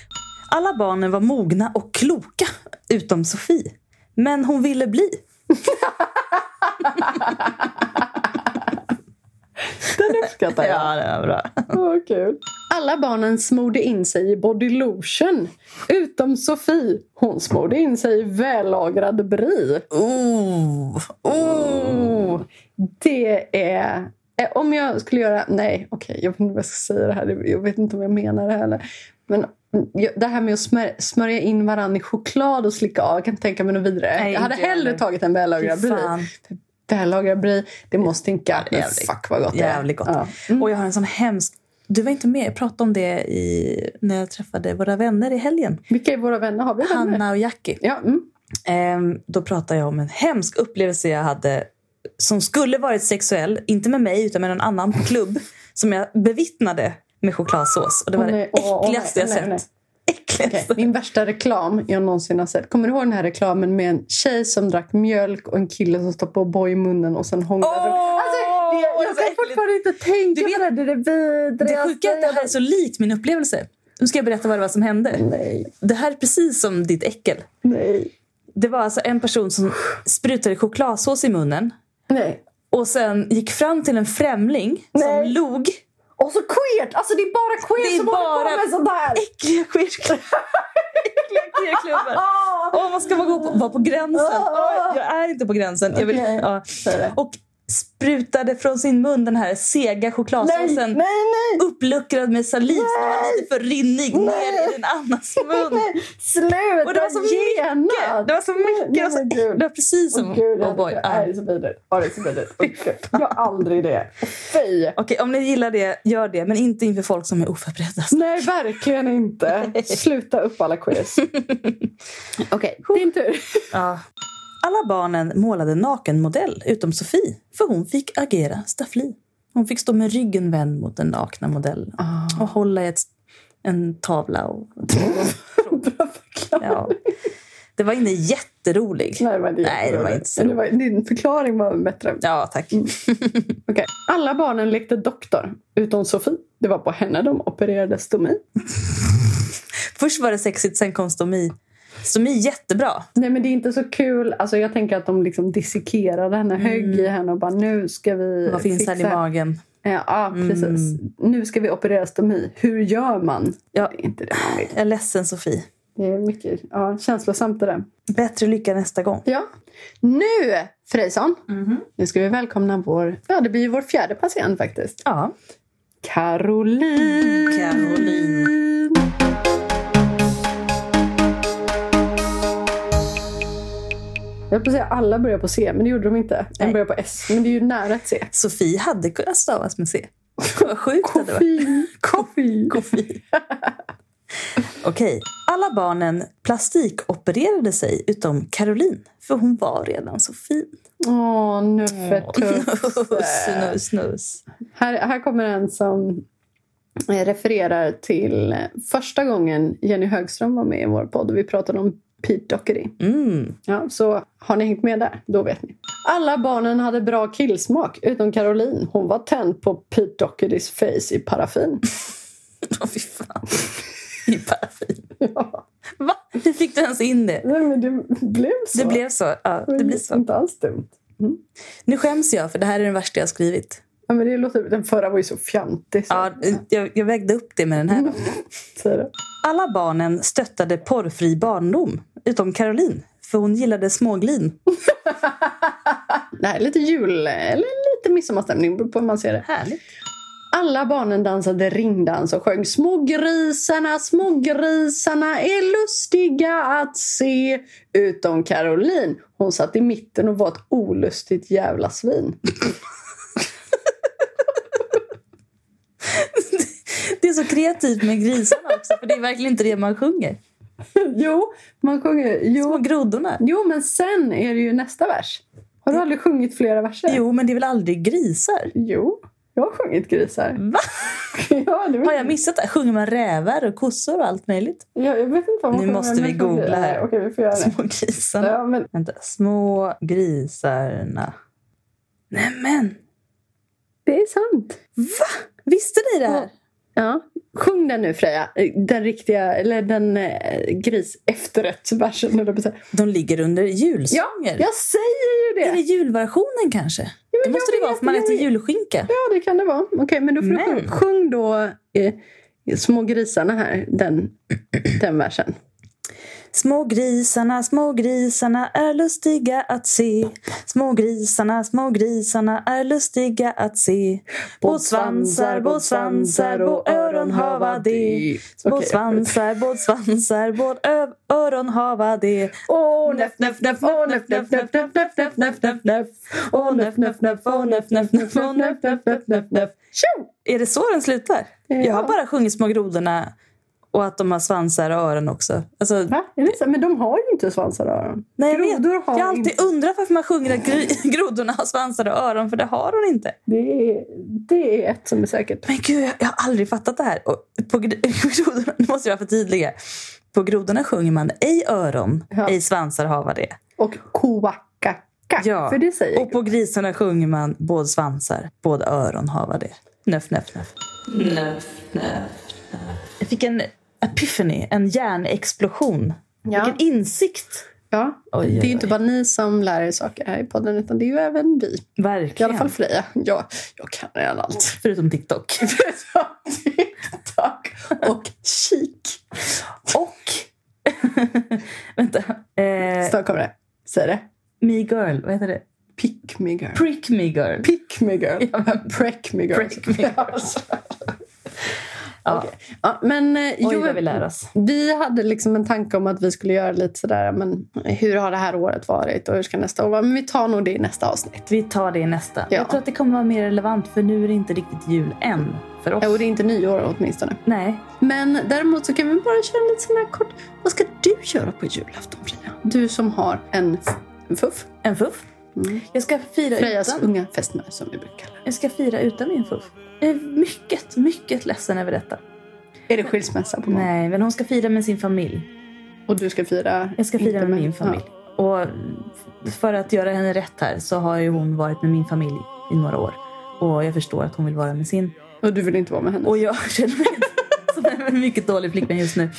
Alla barnen var mogna och kloka, utom Sofie. Men hon ville bli. Den uppskattar jag. Ja, det var bra. Åh, kul. Alla barnen smorde in sig i body lotion. Utom Sofie. Hon smorde in sig i vällagrad brie. Oh, oh. Det är... eh, Om jag skulle göra... Nej, okej. jag vet inte vad jag ska säga det här. Jag vet inte om jag menar det heller. Men det här med att smör, smörja in varandra i choklad och slicka av. Jag kan inte tänka mig något vidare. Nej, jag hade hellre heller. tagit en vällagrad brie. Vällagrad brie, det måste stinka. Men jävligt- fuck vad gott det är. Jävligt gott. Ja. Och jag har en sån hemsk... Du var inte med, jag pratade om det i, när jag träffade våra vänner i helgen. Vilka är våra vänner? Har vi vänner? Hanna och Jackie. Ja, mm. Ehm, då pratade jag om en hemsk upplevelse jag hade som skulle varit sexuell, inte med mig utan med någon annan på klubb, som jag bevittnade med chokladsås. Och det var Åh, det nej, åh, åh, äckligaste nej, jag nej, sett. Äckligaste. Okej, Min värsta reklam jag någonsin har sett. Kommer du ihåg den här reklamen med en tjej som drack mjölk och en kille som stoppade O'boy i munnen och sen hånglade? Åh, alltså, det, jag kan fortfarande inte tänka Du vet- på det. Det är det Det vidrigaste. sjuka är att det här är så likt min upplevelse. Nu ska jag berätta vad det var som hände. Nej, Det här är precis som ditt äckel. nej, Det var alltså en person som sprutade chokladsås i munnen nej. och sen gick fram till en främling Nej. som log. Och så queert! Alltså det är bara är som håller bara- på med sånt här. Äckliga queerklubbar. Äckliga queerklubbar. Åh, vad ska man gå på? Vara på gränsen? Åh, jag är inte på gränsen. Jag vill, ja. Och sprutade från sin mun den här sega Nej, chokladsåsen. nej, nej! Uppluckrad med saliv som var lite för rinnig ner i din annans mun. Sluta Och det var så mycket! Det var så mycket! Det så, gud. det var precis som... Åh, gud, oh boy. det Ja. är så vidrigt. Det är så vidrigt. Jag har aldrig det. Fy! Okej, om ni gillar det, gör det. Men inte inför folk som är oförberedda. Nej, verkligen inte. Sluta upp alla quiz. Okej, din tur. Ja. Alla barnen målade nakenmodell utom Sofie, för hon fick agera staffli. Hon fick stå med ryggen vänd mot den nakna modellen och hålla i ett, en tavla. Och, förklaring. ja. Det var inte jätterolig. Nej, det var inte Nej, det var inte så Men det var, Din förklaring var bättre. Ja, tack. Okej. Alla barnen lekte doktor, utom Sofie. Det var på henne de opererade stomi. Först var det sexigt, sen kom stomi. Stomi jättebra. Nej, men det är inte så kul. Alltså, jag tänker att de liksom dissekerade henne, högg i henne och bara nu ska vi Vad finns fixa... där i magen? Ja, ja, precis. Nu ska vi operera stomi. Hur gör man? Ja. Det är inte det man vill. Jag är ledsen, Sofie. Det är mycket ja, känslosamt det där. Bättre lycka nästa gång. Ja. Nu, Frejson, nu ska vi välkomna vår... Ja, det blir ju vår fjärde patient faktiskt. Ja. Caroline. Caroline. Höll på säga alla börjar på C, men det gjorde de inte. En Nej. börjar på S, men det är ju nära ett C. Sofie hade kunnat stavas med C. Vad sjukt det var. Kofi, kofi. Okej. Alla barnen plastikopererade sig utom Caroline. För hon var redan så fin. Åh, nuffetuffe. snus, snus. Här, här kommer en som eh, refererar till första gången Jenny Högström var med i vår podd och vi pratade om Pete Doherty. Mm. Ja, så har ni hängt med där? Då vet ni. Alla barnen hade bra killsmak utom Caroline. Hon var tänd på Pete Dohertys face i paraffin. Åh, fy fan. I paraffin. Ja, Va? Hur fick du ens in det? nej, men det blev så. Det blev så. Ja, det blir så. inte alls dumt. Nu skäms jag, för det här är den värsta jag skrivit. Ja, men det låter, den förra var ju så fjantig. Så. Ja, jag, jag vägde upp det med den här. Det. Alla barnen stöttade porrfri barndom, utom Caroline. För hon gillade småglin. det här är lite jul eller lite midsommarstämning, beror på hur man ser det. Härligt. Alla barnen dansade ringdans och sjöng Små grisarna, små grisarna är lustiga att se. Utom Caroline. Hon satt i mitten och var ett olustigt jävla svin. Det är så kreativt med grisarna också, för det är verkligen inte det man sjunger. jo, man sjunger... Små Jo, groddorna. jo, men sen är det ju nästa vers. Har du aldrig sjungit flera verser? Jo, men det är väl aldrig grisar? Jo, jag har sjungit grisar. Va? ja, det. Har jag missat det? Sjunger man rävar och kossor och allt möjligt? Ja, jag vet inte vad man Nu måste vi googla här. Nej, Okej, vi får göra det. Små grisarna. Ja, men Vänta. Små grisarna. Nämen! det är sant. Va? Visste ni det här? Ja. Sjung den nu Freja. Den riktiga, eller den eh, gris efterrättsversen. De ligger under Ja, julsånger. jag säger ju Är det! det julversionen kanske? det men måste det vara för man äter julskinka. Ja, det kan det vara. Okej, men då får du Men. sjung, sjung då eh, Små grisarna här, den, den versen. Små grisarna, små grisarna är lustiga att se. Små grisarna, små grisarna är lustiga att se. Båd svansar, båd öron hava det. Båd Okej. svansar, båd öron hava det. Åh, näff, näff, näff, åh, näff, näff, näff, näff, näff, näff, näff, näff, näff. Åh, näff, näff, näff, åh, näff, näff, näff, åh, näff, näff, näff, näff, näff. Tjo! Är det så den slutar? Jag har bara sjungit Små grodorna och att de har svansar och öron också. Alltså, Va? Men de har ju inte svansar och öron. nej, jag, vet. Har jag alltid inte- undrat varför man sjunger att grodorna har svansar och öron, för det har hon inte. Det är, det är ett som är säkert. Men gud, jag, jag har aldrig fattat det här. Och på gr- grodorna, nu måste jag vara för tydliga. På grodorna sjunger man ej öron, Ja. ej svansar hava det. Och koakaka, Ja. för det säger Och på grisarna sjunger man både svansar, både öron hava det. Nöff, nöff, nöff. Nöff, nöff, nöff. Jag fick en epiphany, en hjärnexplosion. Ja. Vilken insikt! Ja, Oj, det är oj. ju inte bara ni som lär er saker här i podden utan det är ju även vi. I Verkligen. alla fall Freja. Jag, jag kan redan allt. Förutom TikTok. TikTok och kik. Och... Vänta. Eh, Snart kommer det. Säg det. me girl, vad heter det? Pick me girl. Prick me girl. Pick me girl. Ja, men- Preck me girl. Preck me girl. Ja. Okej. Ja, men, eh, Oj, jo, vad vi lär oss. Vi hade liksom en tanke om att vi skulle göra lite sådär, men hur har det här året varit och hur ska nästa år vara? Men vi tar nog det i nästa avsnitt. Vi tar det i nästa. Ja. Jag tror att det kommer vara mer relevant för nu är det inte riktigt jul än för oss. Och det är inte nyår åtminstone. Nej. Men däremot så kan vi bara köra lite sån här kort. Vad ska du göra på julafton Freja? Du som har en, en fuff. En fuff. Mm. Jag ska fira Frejas utan. unga fästmö som vi brukar kalla Jag ska fira utan min fuff. Jag är mycket, mycket ledsen över detta. det. Är det skilsmässa på gång? Nej, men hon ska fira med sin familj. Och du ska fira? Jag ska fira inte med min familj. Och för att göra henne rätt här så har ju hon varit med min familj i några år. Och jag förstår att hon vill vara med sin. Ja. Och du vill inte vara med henne? Och jag känner mig som en mycket dålig flickvän just nu.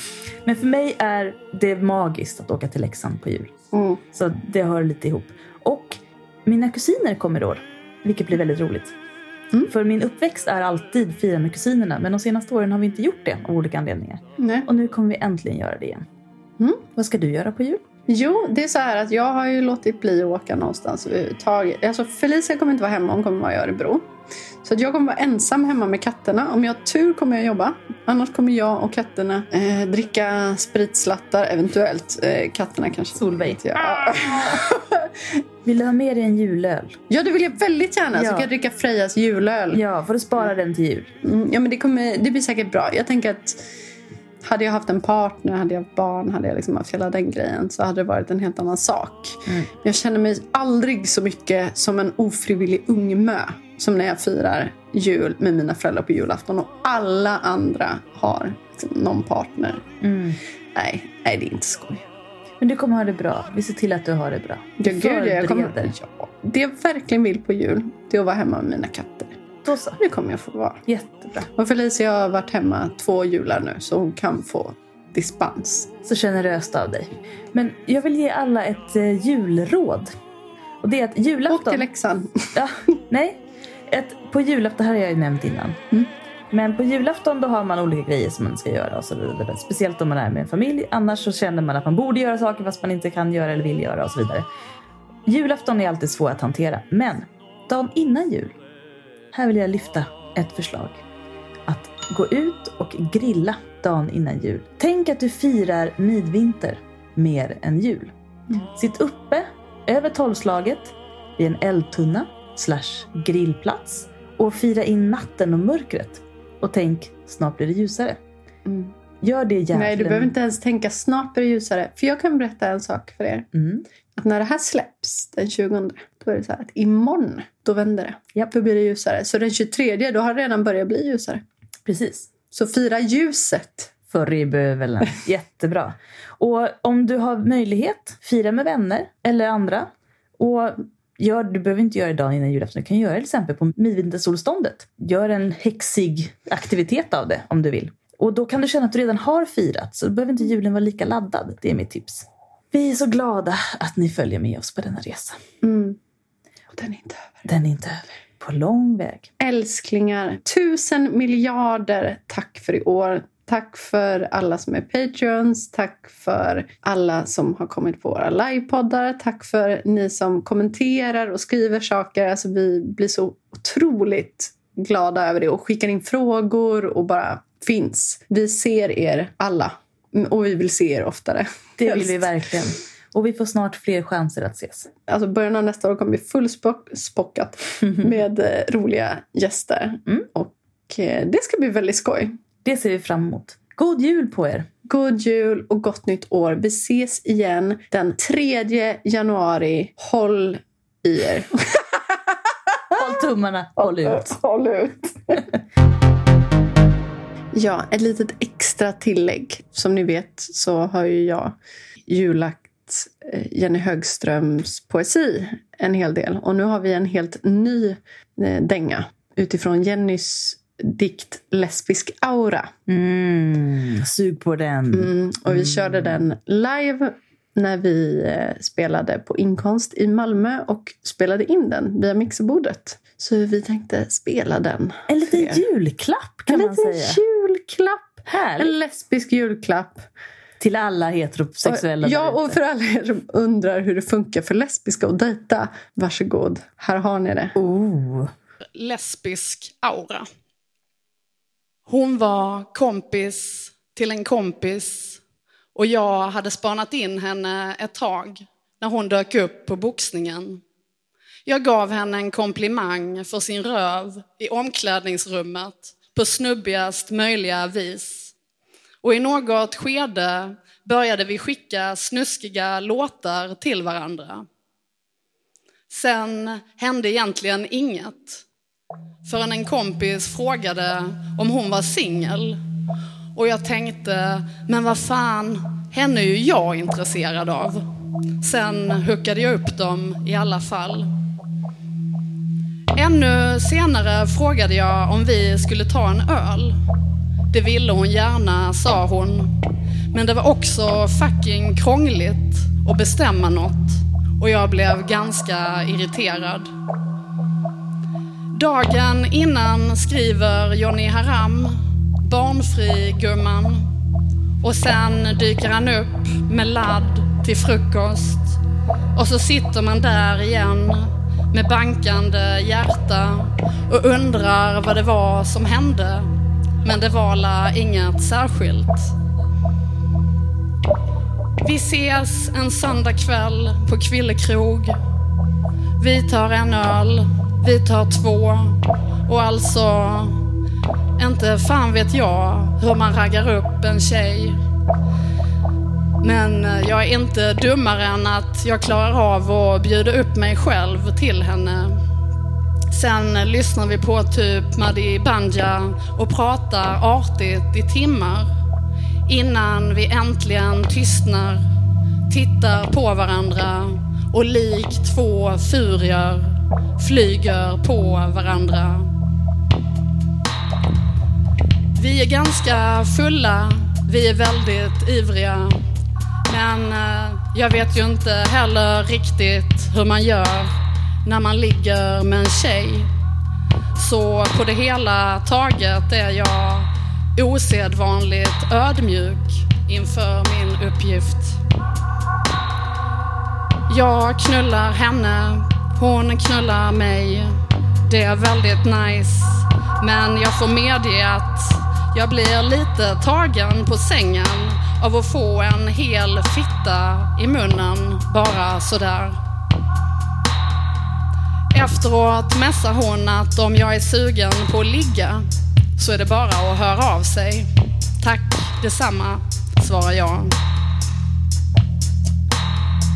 Men för mig är det magiskt att åka till Leksand på jul. Mm. Så det hör lite ihop. Och mina kusiner kommer i år, vilket blir väldigt roligt. Mm. För min uppväxt är alltid fira med kusinerna, men de senaste åren har vi inte gjort det av olika anledningar. Nej. Och nu kommer vi äntligen göra det igen. Mm. Vad ska du göra på jul? Jo, det är så här att jag har ju låtit bli att åka någonstans överhuvudtaget. Alltså Felicia kommer inte vara hemma, hon kommer vara i Örebro. Så att jag kommer vara ensam hemma med katterna. Om jag har tur kommer jag jobba. Annars kommer jag och katterna eh, dricka spritslattar, eventuellt. Eh, katterna kanske. Solveig. Ja. Vill du ha med dig en julöl? ja, det vill jag väldigt gärna. Så Ja. kan jag dricka Frejas julöl. Ja, får du spara den till jul. Mm, ja, men det, kommer, det blir säkert bra. Jag tänker att hade jag haft en partner, hade jag haft barn, hade jag liksom haft hela den grejen så hade det varit en helt annan sak. Mm. Jag känner mig aldrig så mycket som en ofrivillig ungmö som när jag firar jul med mina föräldrar på julafton och alla andra har liksom någon partner. Mm. Nej, nej, det är inte skoj. Men du kommer ha det bra. Vi ser till att du har det bra. Ja, gud, ja, jag kommer, ja, det jag verkligen vill på jul det är att vara hemma med mina katter. Då så. Det kommer jag få vara. Jättebra. Och Felicia har varit hemma två jular nu så hon kan få dispens. Så generöst av dig. Men jag vill ge alla ett eh, julråd. Och det är att Och julafton... till Leksand. Ja, nej. Ett, på julafton, det här har jag ju nämnt innan. Mm. Men på julafton då har man olika grejer som man ska göra och så vidare. Speciellt om man är med en familj. Annars så känner man att man borde göra saker fast man inte kan göra eller vill göra och så vidare. Julafton är alltid svår att hantera. Men dagen innan jul. Här vill jag lyfta ett förslag. Att gå ut och grilla dagen innan jul. Tänk att du firar midvinter mer än jul. Sitt uppe över tolvslaget vid en eldtunna slash grillplats och fira in natten och mörkret. Och tänk, snart blir det ljusare. Mm. Gör det jävlen. Nej, du behöver inte ens tänka snart blir det ljusare. För jag kan berätta en sak för er. Mm. Att när det här släpps den 20, då är det så här att imorgon, då vänder det. Japp. Då blir det ljusare. Så den 23, då har det redan börjat bli ljusare. Precis. Så fira ljuset. Förr i bövelen. Jättebra. Och om du har möjlighet, fira med vänner eller andra. Och gör, du behöver inte göra det dagen innan julafton. Du kan göra det till exempel på midvintersolståndet. Gör en häxig aktivitet av det om du vill. Och då kan du känna att du redan har firat. Så då behöver inte julen vara lika laddad. Det är mitt tips. Vi är så glada att ni följer med oss på denna resa. Mm. Och den är inte över. Den är inte över. På lång väg. Älsklingar, tusen miljarder tack för i år. Tack för alla som är Patreons. Tack för alla som har kommit på våra livepoddar. Tack för ni som kommenterar och skriver saker. Alltså vi blir så otroligt glada över det och skickar in frågor och bara finns. Vi ser er alla och vi vill se er oftare. Det vill Helst. vi verkligen. Och vi får snart fler chanser att ses. Alltså början av nästa år kommer bli fullspockat med eh, roliga gäster. Mm. Och eh, det ska bli väldigt skoj. Det ser vi fram emot. God jul på er! God jul och gott nytt år. Vi ses igen den 3 januari. Håll i er. Håll tummarna, håll ut. Håll ut. ja, ett litet extra tillägg. Som ni vet så har ju jag jullagt eh, Jenny Högströms poesi en hel del. Och nu har vi en helt ny eh, dänga utifrån Jennys dikt Lesbisk aura. Mm, sug på den. Mm, och vi körde den live när vi eh, spelade på Inkonst i Malmö och spelade in den via mixerbordet. Så vi tänkte spela den. En liten er. julklapp kan En man liten säga. julklapp! Härligt. En lesbisk julklapp. Till alla heterosexuella ja, där och för alla er som undrar hur det funkar för lesbiska att dejta, varsågod. Här har ni det. Oh. lesbisk aura. Hon var kompis till en kompis och jag hade spanat in henne ett tag när hon dök upp på boxningen. Jag gav henne en komplimang för sin röv i omklädningsrummet på snubbigast möjliga vis. Och i något skede började vi skicka snuskiga låtar till varandra. Sen hände egentligen inget förrän en kompis frågade om hon var singel. Och jag tänkte, men vad fan, henne är ju jag intresserad av. Sen hookade jag upp dem i alla fall. Ännu senare frågade jag om vi skulle ta en öl. Det ville hon gärna, sa hon. Men det var också fucking krångligt att bestämma något. Och jag blev ganska irriterad. Dagen innan skriver Johnny Haram Barnfri gumman och sen dyker han upp med ladd till frukost och så sitter man där igen med bankande hjärta och undrar vad det var som hände. Men det var la inget särskilt. Vi ses en söndag kväll på Kvillekrog. Vi tar en öl, vi tar två och alltså inte fan vet jag hur man raggar upp en tjej. Men eh, jag är inte dummare än att jag klarar av att bjuda upp mig själv till henne. Sen eh, lyssnar vi på typ Madi Banja och pratar artigt i timmar. Innan vi äntligen tystnar, tittar på varandra och likt två furier flyger på varandra. Vi är ganska fulla, vi är väldigt ivriga. Men eh, jag vet ju inte heller riktigt hur man gör när man ligger med en tjej. Så på det hela taget är jag osedvanligt ödmjuk inför min uppgift. Jag knullar henne, hon knullar mig. Det är väldigt nice. Men jag får medge att jag blir lite tagen på sängen av att få en hel fitta i munnen bara sådär. Efteråt mässar hon att om jag är sugen på att ligga så är det bara att höra av sig. Tack detsamma, svarar jag.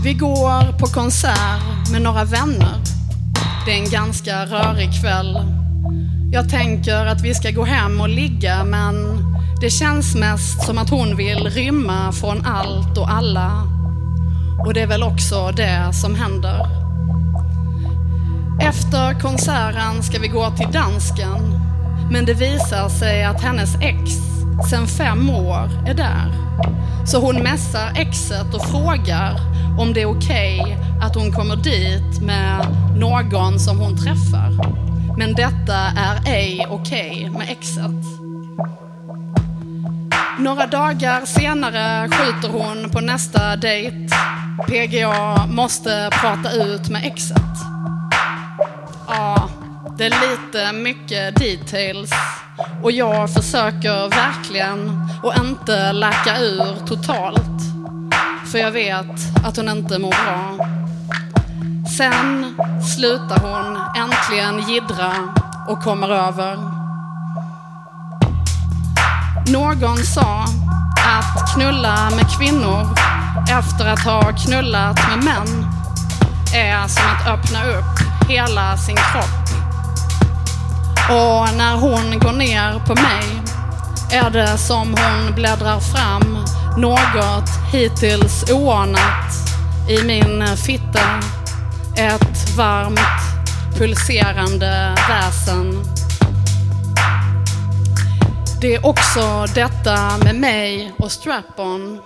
Vi går på konsert med några vänner. Det är en ganska rörig kväll. Jag tänker att vi ska gå hem och ligga men det känns mest som att hon vill rymma från allt och alla. Och det är väl också det som händer. Efter konserten ska vi gå till dansken. Men det visar sig att hennes ex sen fem år är där. Så hon mässar exet och frågar om det är okej okay att hon kommer dit med någon som hon träffar. Men detta är ej okej okay med exet. Några dagar senare skjuter hon på nästa dejt. PGA måste prata ut med exet. Ja, det är lite mycket details och jag försöker verkligen att inte lacka ur totalt. För jag vet att hon inte mår bra. Sen slutar hon äntligen gidra och kommer över. Någon sa att knulla med kvinnor efter att ha knullat med män är som att öppna upp hela sin kropp. Och när hon går ner på mig är det som hon bläddrar fram något hittills oanat i min fitta. Ett varmt, pulserande väsen. Det är också detta med mig och strap-on.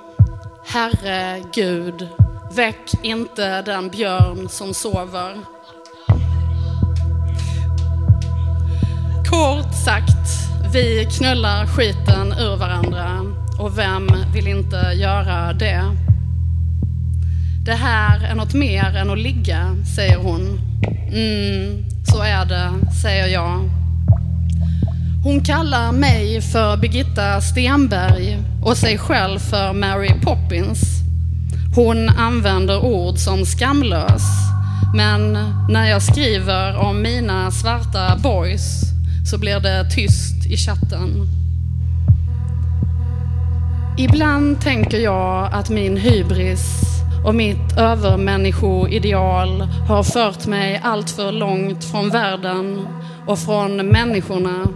Herregud, väck inte den björn som sover. Kort sagt, vi knullar skiten ur varandra och vem vill inte göra det? Det här är något mer än att ligga, säger hon. Mm, så är det, säger jag. Hon kallar mig för Birgitta Stenberg och sig själv för Mary Poppins. Hon använder ord som skamlös, men när jag skriver om mina svarta boys så blir det tyst i chatten. Ibland tänker jag att min hybris och mitt övermänniskoideal har fört mig allt för långt från världen och från människorna.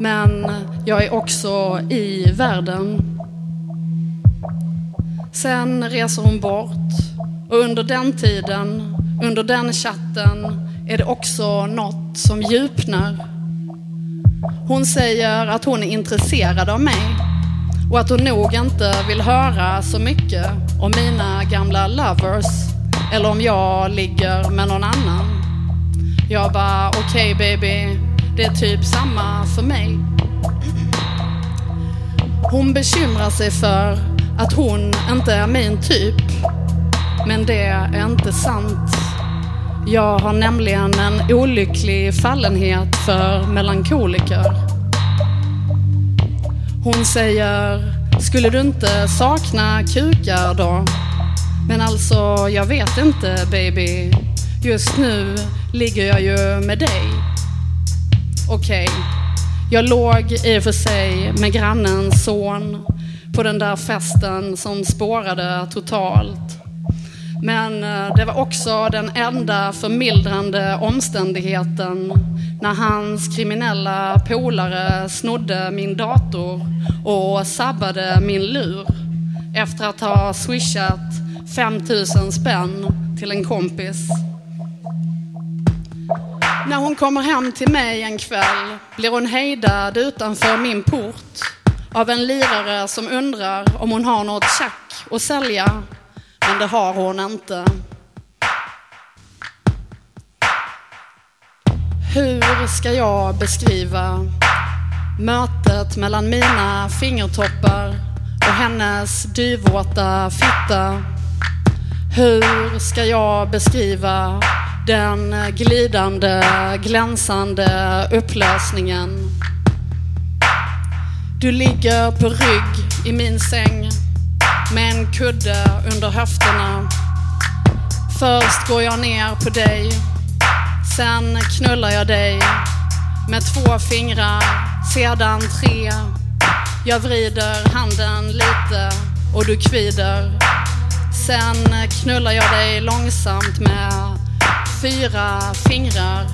Men jag är också i världen. Sen reser hon bort och under den tiden, under den chatten, är det också något som djupnar. Hon säger att hon är intresserad av mig och att hon nog inte vill höra så mycket om mina gamla lovers eller om jag ligger med någon annan. Jag bara, okej okay, baby, det är typ samma för mig. Hon bekymrar sig för att hon inte är min typ. Men det är inte sant. Jag har nämligen en olycklig fallenhet för melankoliker. Hon säger, skulle du inte sakna kukar då? Men alltså, jag vet inte baby. Just nu ligger jag ju med dig. Okej, okay. jag låg i och för sig med grannens son på den där festen som spårade totalt. Men eh, det var också den enda förmildrande omständigheten när hans kriminella polare snodde min dator och sabbade min lur efter att ha swishat 5000 spänn till en kompis. När hon kommer hem till mig en kväll blir hon hejdad utanför min port av en lirare som undrar om hon har något tjack att sälja. Men det har hon inte. Hur ska jag beskriva mötet mellan mina fingertoppar och hennes dyvåta fitta? Hur ska jag beskriva den glidande, glänsande upplösningen? Du ligger på rygg i min säng med en kudde under höfterna. Först går jag ner på dig, sen knullar jag dig med två fingrar, sedan tre. Jag vrider handen lite och du kvider. Sen knullar jag dig långsamt med fyra fingrar.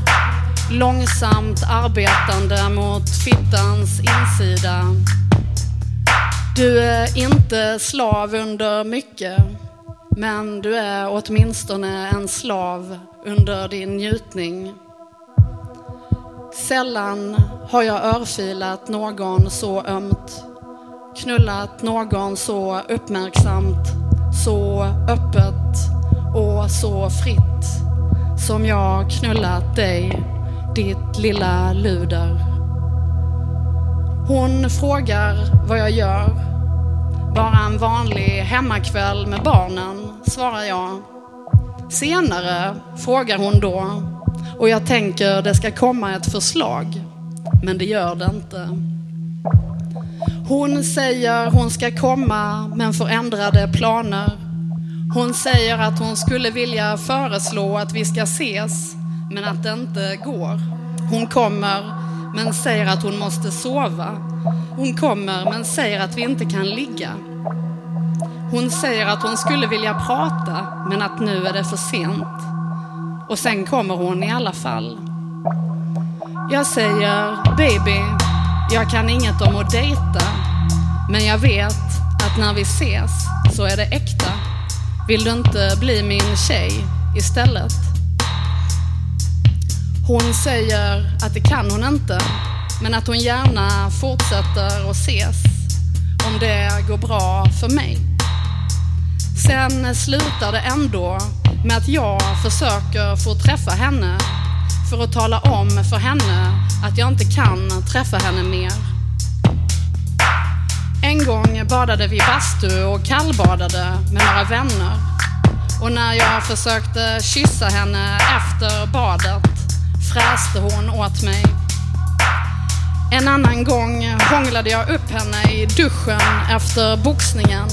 Långsamt arbetande mot fittans insida. Du är inte slav under mycket, men du är åtminstone en slav under din njutning. Sällan har jag örfilat någon så ömt, knullat någon så uppmärksamt, så öppet och så fritt som jag knullat dig, ditt lilla luder. Hon frågar vad jag gör. Bara en vanlig hemmakväll med barnen, svarar jag. Senare frågar hon då och jag tänker det ska komma ett förslag. Men det gör det inte. Hon säger hon ska komma men får ändrade planer. Hon säger att hon skulle vilja föreslå att vi ska ses men att det inte går. Hon kommer men säger att hon måste sova. Hon kommer men säger att vi inte kan ligga. Hon säger att hon skulle vilja prata men att nu är det för sent. Och sen kommer hon i alla fall. Jag säger, baby, jag kan inget om att dejta. Men jag vet att när vi ses så är det äkta. Vill du inte bli min tjej istället? Hon säger att det kan hon inte, men att hon gärna fortsätter att ses om det går bra för mig. Sen slutar det ändå med att jag försöker få träffa henne för att tala om för henne att jag inte kan träffa henne mer. En gång badade vi bastu och kallbadade med några vänner. Och när jag försökte kyssa henne efter badet fräste hon åt mig. En annan gång hånglade jag upp henne i duschen efter boxningen.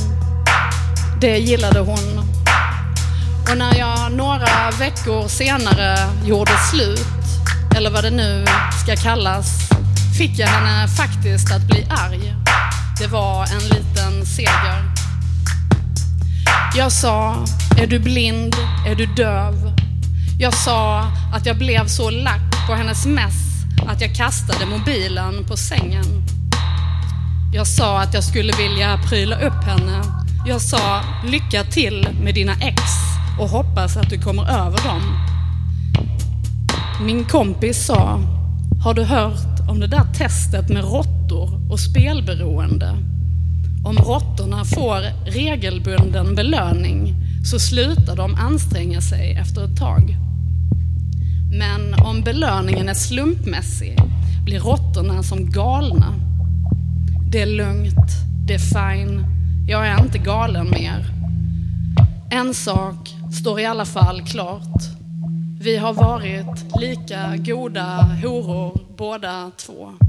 Det gillade hon. Och när jag några veckor senare gjorde slut, eller vad det nu ska kallas, fick jag henne faktiskt att bli arg. Det var en liten seger. Jag sa, är du blind? Är du döv? Jag sa att jag blev så lack på hennes mess att jag kastade mobilen på sängen. Jag sa att jag skulle vilja pryla upp henne. Jag sa lycka till med dina ex och hoppas att du kommer över dem. Min kompis sa, har du hört om det där testet med råttor och spelberoende? Om råttorna får regelbunden belöning så slutar de anstränga sig efter ett tag. Men om belöningen är slumpmässig blir råttorna som galna. Det är lugnt, det är fine, jag är inte galen mer. En sak står i alla fall klart. Vi har varit lika goda horor båda två.